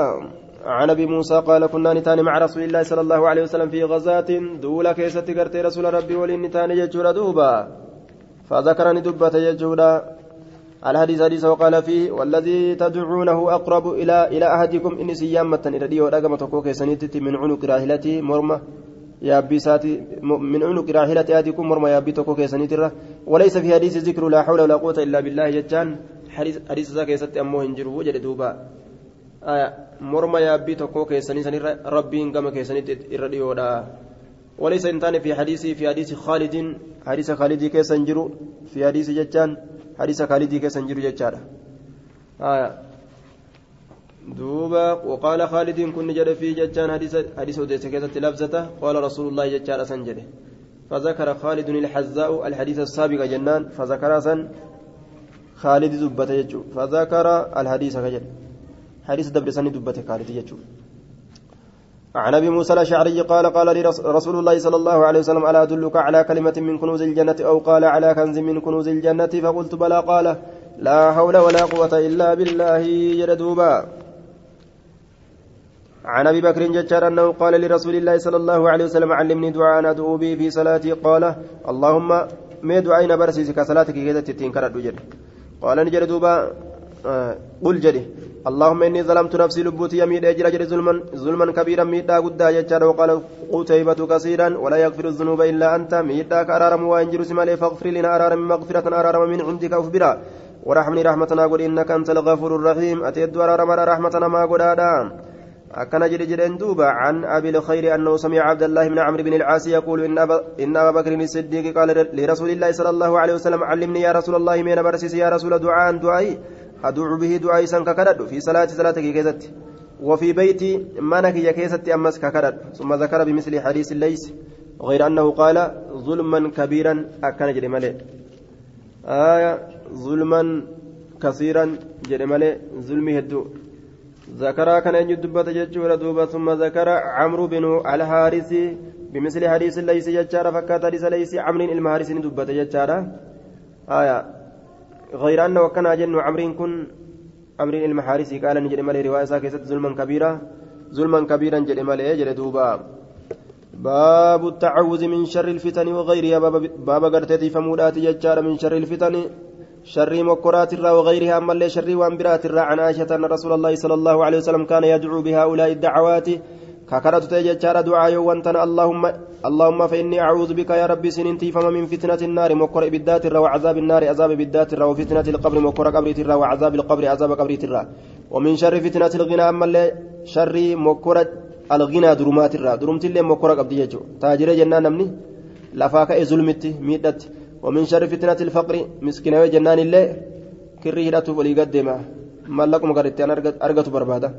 عن ابي موسى قال كنا نتان مع رسول الله صلى الله عليه وسلم في غزاة دولا كيست رسول ربي ولين نتان يجور دوبا فذكرني دبته يجورا الحديث حديث وقال فيه والذي تدعونه أقرب إلى إلى أحدكم إن سيامة إلى ديو رقم تقوك سنيتت من عنق راهلتي مرمى يابي ساتي من عنق راحلة أحدكم مرمى يابي توكو كيساني ترى وليس في حديث ذكر لا حول ولا قوة إلا بالله جتان. حديث ذاك يسات أمه هنجرو وجد دوبا. آية مرمى يابي توكو كيساني سني ربي كما كيساني إرديودا وليس انتان في حديث في حديث خالد. حديث خالد كيسانجرو في حديث جتان. حديث خالد كيسانجرو جتان آية. دوبا وقال خالد كن جد في ججان حديث حديث وديس كيست لفظته قال رسول الله ججان سنجد. فذكر خالد الحزاء الحديث السابق جنان فذكر سن خالد دبت يجو فذكر الحديث كجل حديث دبر سن دبت خالد يجو عن أبي موسى الأشعري قال قال لي رسول الله صلى الله عليه وسلم ألا أدلك على كلمة من كنوز الجنة أو قال على كنز من كنوز الجنة فقلت بلى قال لا حول ولا قوة إلا بالله جلدوبا عن أبي بكر ججار أنه قال لرسول الله صلى الله عليه وسلم علمني دعاء أدعو به في صلاتي قال اللهم ما دعائنا برسيسك صلاتك كذا تتين كرد قال آه قل جدي اللهم إني ظلمت نفسي لبوتي يميد اجر اجر ظلما ظلما كبيرا ميدا قدا ججار وقال قتيبة كثيرا ولا يغفر الذنوب إلا أنت. ميدا كأرارم وانجر سمالي فاغفر لنا أرارم مغفرة أرارم من عندك أخبرا. ورحمني رحمتنا قل إنك أنت الغفور الرحيم. اتيد أرارم رحمتنا ما قل أكن جري جرين دوبا عن أبي الخير أنه سمع عبد الله بن عمرو بن العاص يقول إن أبا, إن أبا بكر الصديق قال لرسول الله صلى الله عليه وسلم علمني يا رسول الله من برسيس يا رسول دعاء دعائي. أدعو به دعائي سنك كرد في صلاة صلاتك كيست وفي بيتي منك يا كيست أمس ككرد. ثم ذكر بمثل حديث ليس غير أنه قال ظلما كبيرا أكن جري ملئ آية ظلما كثيرا جري ملئ ظلمي هدو. ذكر كان يدبت ججور دوبا ثم ذكر عمرو بن الحارث بمثل حديث ليس ججار فكات حديث ليس عمرو المحارث دبت ججار آية غير أنه وكان جن عمرو كن عمرو المحارث قال نجد مالي رواية ساكست ظلما كبيرا ظلما كبيرا جد مالي جد دوبا. باب التعوذ من شر الفتن وغيرها باب قرتي فمودات ججار من شر الفتن شر مكرات الرا وغيرها أما شر وانبرات الرا. عن عائشة أن رسول الله صلى الله عليه وسلم كان يدعو بهؤلاء الدعوات ككرت تججار دعاء وانتن اللهم اللهم فإني أعوذ بك يا ربي سننتي فما من فتنة النار مكر بالذات الرا وعذاب النار عذاب بالذات الرا وفتنة القبر مكر قبر الرا وعذاب القبر عذاب قبر الرا. ومن شر فتنة الغنى أما اللي شر مكر الغنى درمات الرا. درمت اللي مكر قبل يجو. تاجر جنان نمني لفاك ظلمتي ميدت. ومن شر فتنة الفقر مسكين جنان الله كري هدته ولي قدمه ملكم قرتي أنا أرقت بربادة.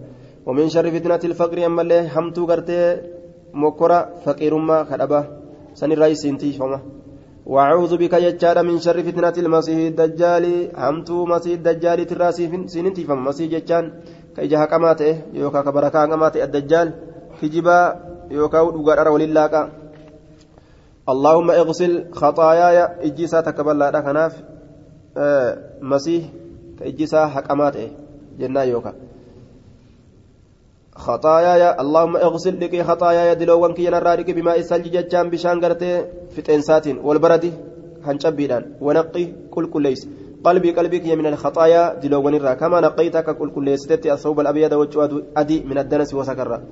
ومن شر فتنة الفقر أما الله همتو قرتي مكرة فقير ما خربة سن الرئيس انتي فما وأعوذ بك يجار من شر فتنة المسيح الدجال. همتو مسيح الدجال تراسي سننتي فما مسيح جتان كإجها كماته يوكا كبركا كماته الدجال. كجبا يوكا ودوغار ولله اللهم اغسل خطاياي إجيسا تكبلا كناف آه مسيح كإجيسا حكمات جنا يوكا. خطاياي اللهم اغسل لك خطاياي دلوان كي نرارك بماء الثلج ججان بشان غرتي فتنسات والبرد هنشبيدان ونقي كل كل ليس. قلبي قلبك من الخطايا دلوان الرا. كما نقيتك كل كل ليستي الثوب الأبيض والجواد أدي من الدنس وسكرا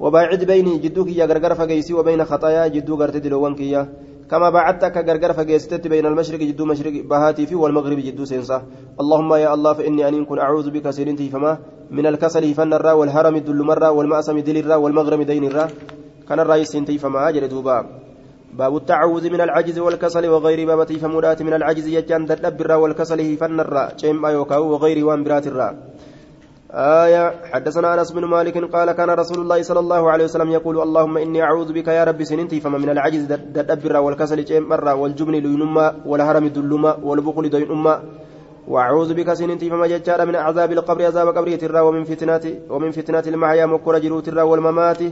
وباعد بيني جدوك يا غرغر فقيسي وبين خطايا جدو غرت دلوان كيا كما بعدت كغرغر فقيستت بين المشرق جدو مشرق بهاتي في والمغرب جدو سينسا. اللهم يا الله فإني أن كن أعوذ بك سيرنتي فما من الكسل فن الرا والهرم دل مرة والمأسم دل الرا والمغرم دين الرا. كان الرئيس سنتي فما أجر دوبا. باب التعوذ من العجز والكسل وغير بابتي فمرات من العجز يجان دلب الرا والكسل فن الرا. جيم أيوكاو وغير وان برات الرا. آية حدثنا أنس بن مالك قال كان رسول الله صلى الله عليه وسلم يقول اللهم إني أعوذ بك يا رب سننتي فما من العجز دبر والكسل مرة والجبن لينما والهرم دلما والبخل دين أمة وأعوذ بك سننتي فما ججار من عذاب القبر عذاب قبر ترى ومن فتنات ومن فتنات المحيا مكر جروت الرا والممات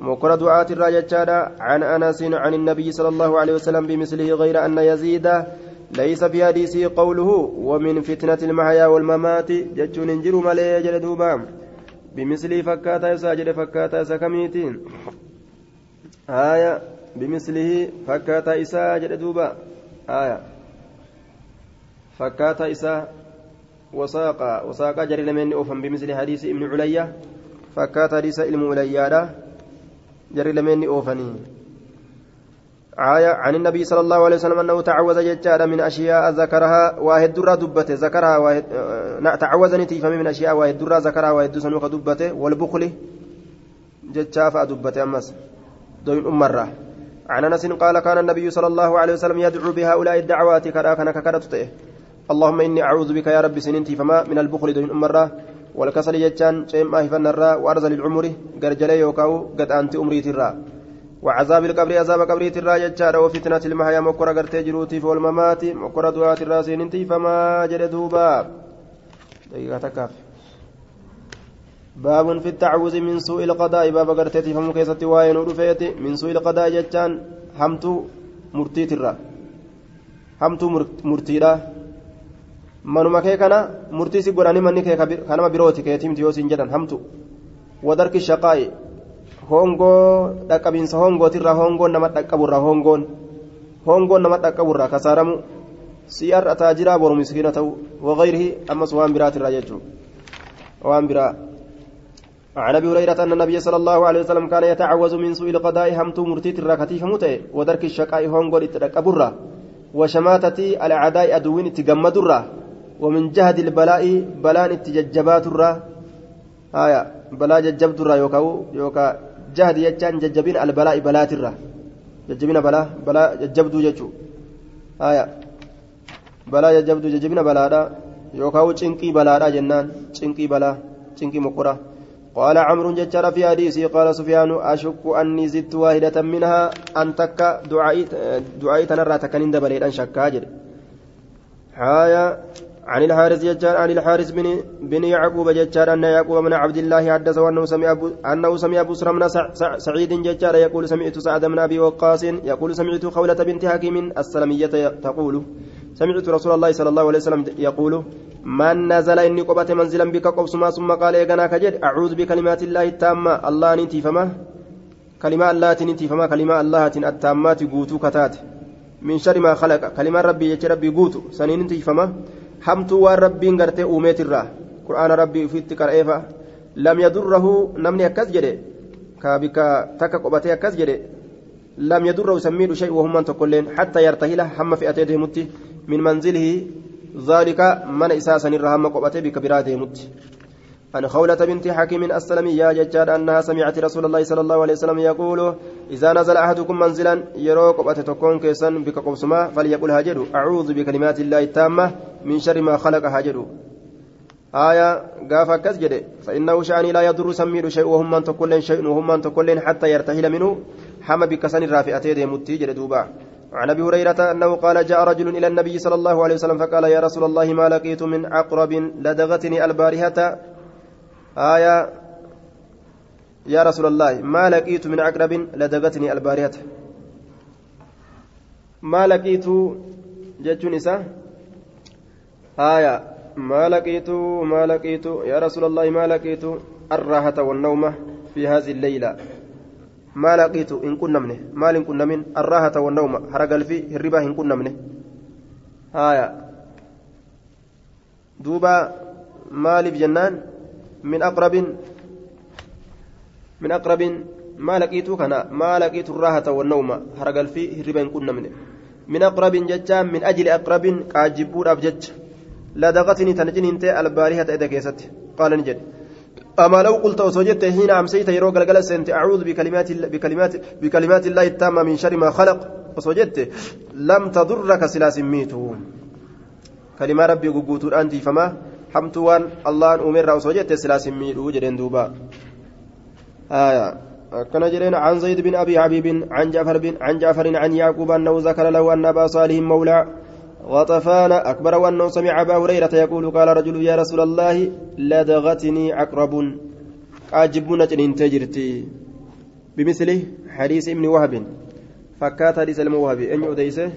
مكر دعاة الرا ججار عن أنس عن النبي صلى الله عليه وسلم بمثله غير أن يزيد ليس في حديثه قوله ومن فتنة المحيا والممات. جتون انجروا مالي جل دوبا. بمثل فكاتا يساجد فكاتا سكميتين آية بمثله فكاتا يساجد دوبا. آية فكاتا إساء وساقا وساقا جري لمن أوفن بمثل حديث ابن عليا فكاتا حديث علم عليا جري لمن أوفني آية عن النبي صلى الله عليه وسلم أنه تعوذ ججارا من أشياء ذكرها واحد درة دبته ذكرها واحد تعوذ نتيفة من أشياء واحد درة ذكرها واحد سنوك دبته والبخل ججافة دبته أمس دوين أمرة عن أنس قال كان النبي صلى الله عليه وسلم يدعو بهؤلاء الدعوات كذا كان ككرت اللهم إني أعوذ بك يا ربي سننتي فما من البخل دوين أمرة والكسل جتان شيء ما هفن الرا وأرزل العمر قرجلي يوكاو قد أنت أمري ترى وعذاب القبر عذاب قبر ترى جتان وفتنة المحيا مكرة قرتي جروتي والممات مكرة دعاة الراسين انتي فما دوبا. دقيقة تكاف. باب في التعوذ من سوء القضاء. باب قرتي فمو كيستي واين من سوء القضاء جتان همتو مرتي ترى همتو مرتي manuma kee kana murtii si godhanii manni kee kanama birooti keetimti yoo jedhan hamtu wadarki shaqaa'i hongoo dhaqqabiinsa hongootirraa hongoon nama dhaqqaburraa hongoon hongoon nama dhaqqaburraa kasaaramu si har'a taajiraa boru miskiina ta'u wagayrihi ammas waan biraatirraa jechuun waan biraa عن ابي هريره ان النبي صلى الله عليه وسلم كان يتعوذ من سوء القضاء همت مرتيت الراكتي فمته ودرك الشقاء هونغور اتدقبرا وشماتة الاعداء ادوين تجمدرا ومن جهد البلاء بلاء التججبات الرا آية بلاء ججبت الرا يوكاو يوكا جهد يجان ججبين البلاء بلاء الرا ججبين بلاء بلاء ججبدو ججو. آية بلاء ججبدو ججبين بلاء يوكاو چنقي بلاء جنان چنقي بلاء چنقي مقرة قال عمرو ججر في حديثه قال سفيان أشك أني زدت واحدة منها أن تك دعائي دعائي تنرى تكنين دبليل أن شكا جد حايا عن الحارث ججار عن الحارث بن بن يعقوب ججار أن يعقوب من عبد الله حدث أنه سمع أبو أنه سمع أبو من سعيد ججار يقول سمعت سعد بن أبي وقاص يقول سمعت خولة بنت حكيم السلمية تقول سمعت رسول الله صلى الله عليه وسلم يقول من نزل إني قبت منزلا بك قبسما ثم قال يغنا كجد أعوذ بكلمات الله التامة. الله ننتي فما؟ كلمة الله تنتي فما؟ كلمة الله التامات قوتو كتات. من شر ما خلق. كلمة ربي يجي ربي قوتو. سنين فما؟ Hamtuu waan rabbiin gartee uumeetirraa qur'aana rabbii ufitti qara'eefa lam yadurrahu namni akkas jedhe ka bika takka qophatee akkas jedhe lam yadurrahu sammiidhu shay wahummaan tokkolleen hatta yartahila hamma fe'atee deemutti min manzilihi ذلك من إساسا الرحمة قبته بك برا ديمت عن خولة بنت حكيم السلمية ججاد أنها سمعت رسول الله صلى الله عليه وسلم يقول إذا نزل أحدكم منزلا يرو قبته تكون كيسا بك قبسما فليقل هاجر أعوذ بكلمات الله التامة من شر ما خلق هاجر آية قاف كسجد فإنه شأني لا يضر سمير شيء وهم من تكلين شيء وهم من تكلين حتى يرتهل منه. حما بكسن الرافئتين ديمتي جد دوبا. عن أبي هريرة أنه قال جاء رجل إلى النبي صلى الله عليه وسلم فقال يا رسول الله ما لقيت من عقرب لدغتني البارهة آية يا رسول الله ما لقيت من عقرب لدغتني البارهه ما لقيت جتون نساء آية ما لقيت ما لقيت يا رسول الله ما لقيت الراحة والنوم في هذه الليلة. ما لقيت إن كنا منه مال إن كنا من الراحة والنوم. هرقل في الربا إن كنا منه آية. دوبا مال في جنان؟ من أقرب من أقرب ما لقيت كنا ما لقيت الراحة والنوم. هرقل في إن كنا منه. من أقرب ججان من أجل أقرب كاجبور أبجج لدغتني تنجن انت البارحة إذا كيست. قال نجد. أما لو قلت وسجدت حين أمسيت يروق الجلس سنت أعوذ بكلمات بكلمات بكلمات الله التامة من شر ما خلق. وسجدت. لم تضرك سلاس ميتو كلمة ربي قبوت أنت فما حمتوان الله أمر وسجدت سلاس ميتو جدين دوبا آية كان جرين عن زيد بن أبي حبيب عن جعفر بن عن جعفر عن يعقوب أنه ذكر له أن أبا صالح مولى غطفان أكبر وأنه سمع أبا هريرة يقول قال رجل يا رسول الله لدغتني عقرب جنين تجرتي بمثله حديث ابن وهب فكات حديث الموهب أن يؤديسه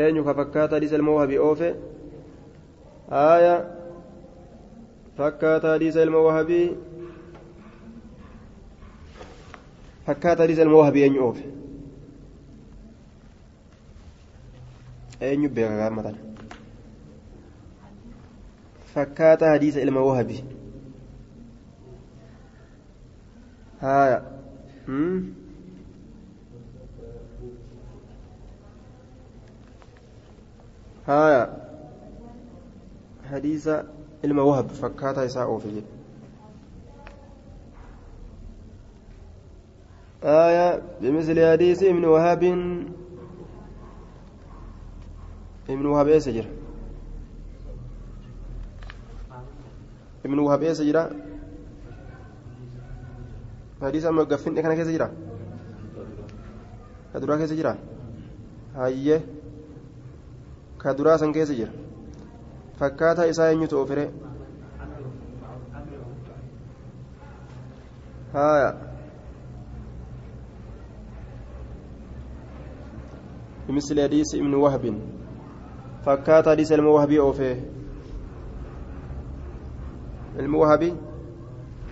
أن فكات حديث الموهب أوفي آية فكات حديث الموهبي فكات حديث الموهبي أن يؤوف أن يبقى مثلا فكات حديث الموهبي ها هم؟ ها حديث الموهب فكاتا يساء أوفي آية بمثل حديث ابن وهاب ابن إيش جرى؟ ابن إيش جرى؟ حديث أما قفين كان كيف جرى؟ كدرا كيف جرى؟ هايه كدرا سن جرى؟ فكاتا إساء ينيتو أوفره هايا بمثل حديث ابن وهب فكات حديث الموهبي أوفيه الموهبي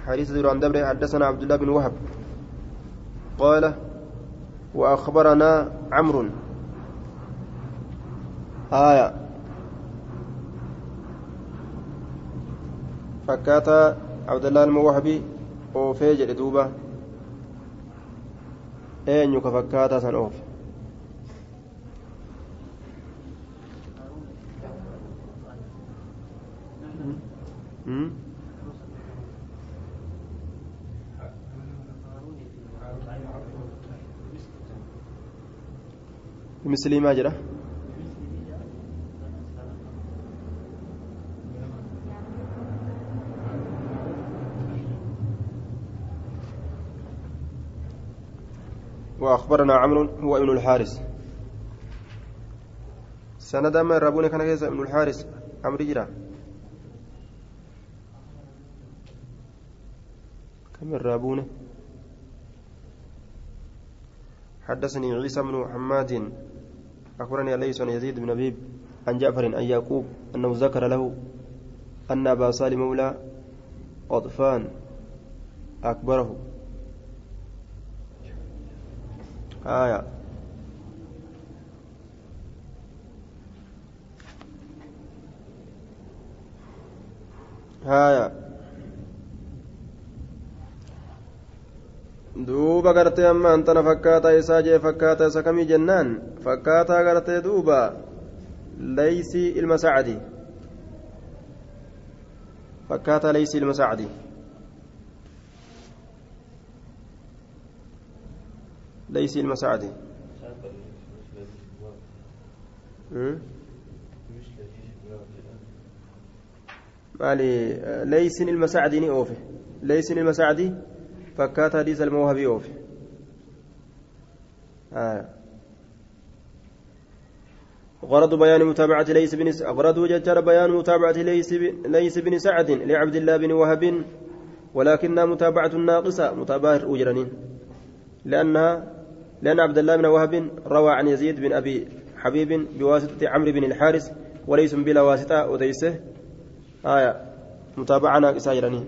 حديث عن دبر حدثنا عبد الله بن وهب قال وأخبرنا عمرو آية فكات عبد الله الموهبي أوفي جل دوبا أين يكفكاتا سن أوفي مثل ما جرى وأخبرنا عمرو هو ابن الحارث. سند ما ربوني كان ابن الحارث؟ عمرو جرى كم الرابون حدثني عيسى بن حماد. أخبرني ليس عن يزيد بن أبيب عن جعفر عن يعقوب أنه ذكر له أن أبا صالح مولى قطفان أكبره. آية. هايا دوبا غرتي أما أنت فكاتا يساجي فكاتا سكمي جنان. فكاتا غرتي دوبا. ليسي المساعدي. فكاتا ليسي المساعدي. Sacdi maali leeysiin ilma sacdi ni oofe leeysiin ilma sacdi فكات حديث الموهبي أوفي. آه. غرض بيان متابعة ليس بن غرض ججر بيان متابعة ليس ليس بن سعد لعبد الله بن وهب ولكنها متابعة ناقصة متابعة أجرنين لأنها لأن عبد الله بن وهب روى عن يزيد بن أبي حبيب بواسطة عمرو بن الحارث وليس بلا واسطة أديسه آية. متابعة ناقصة أجرنين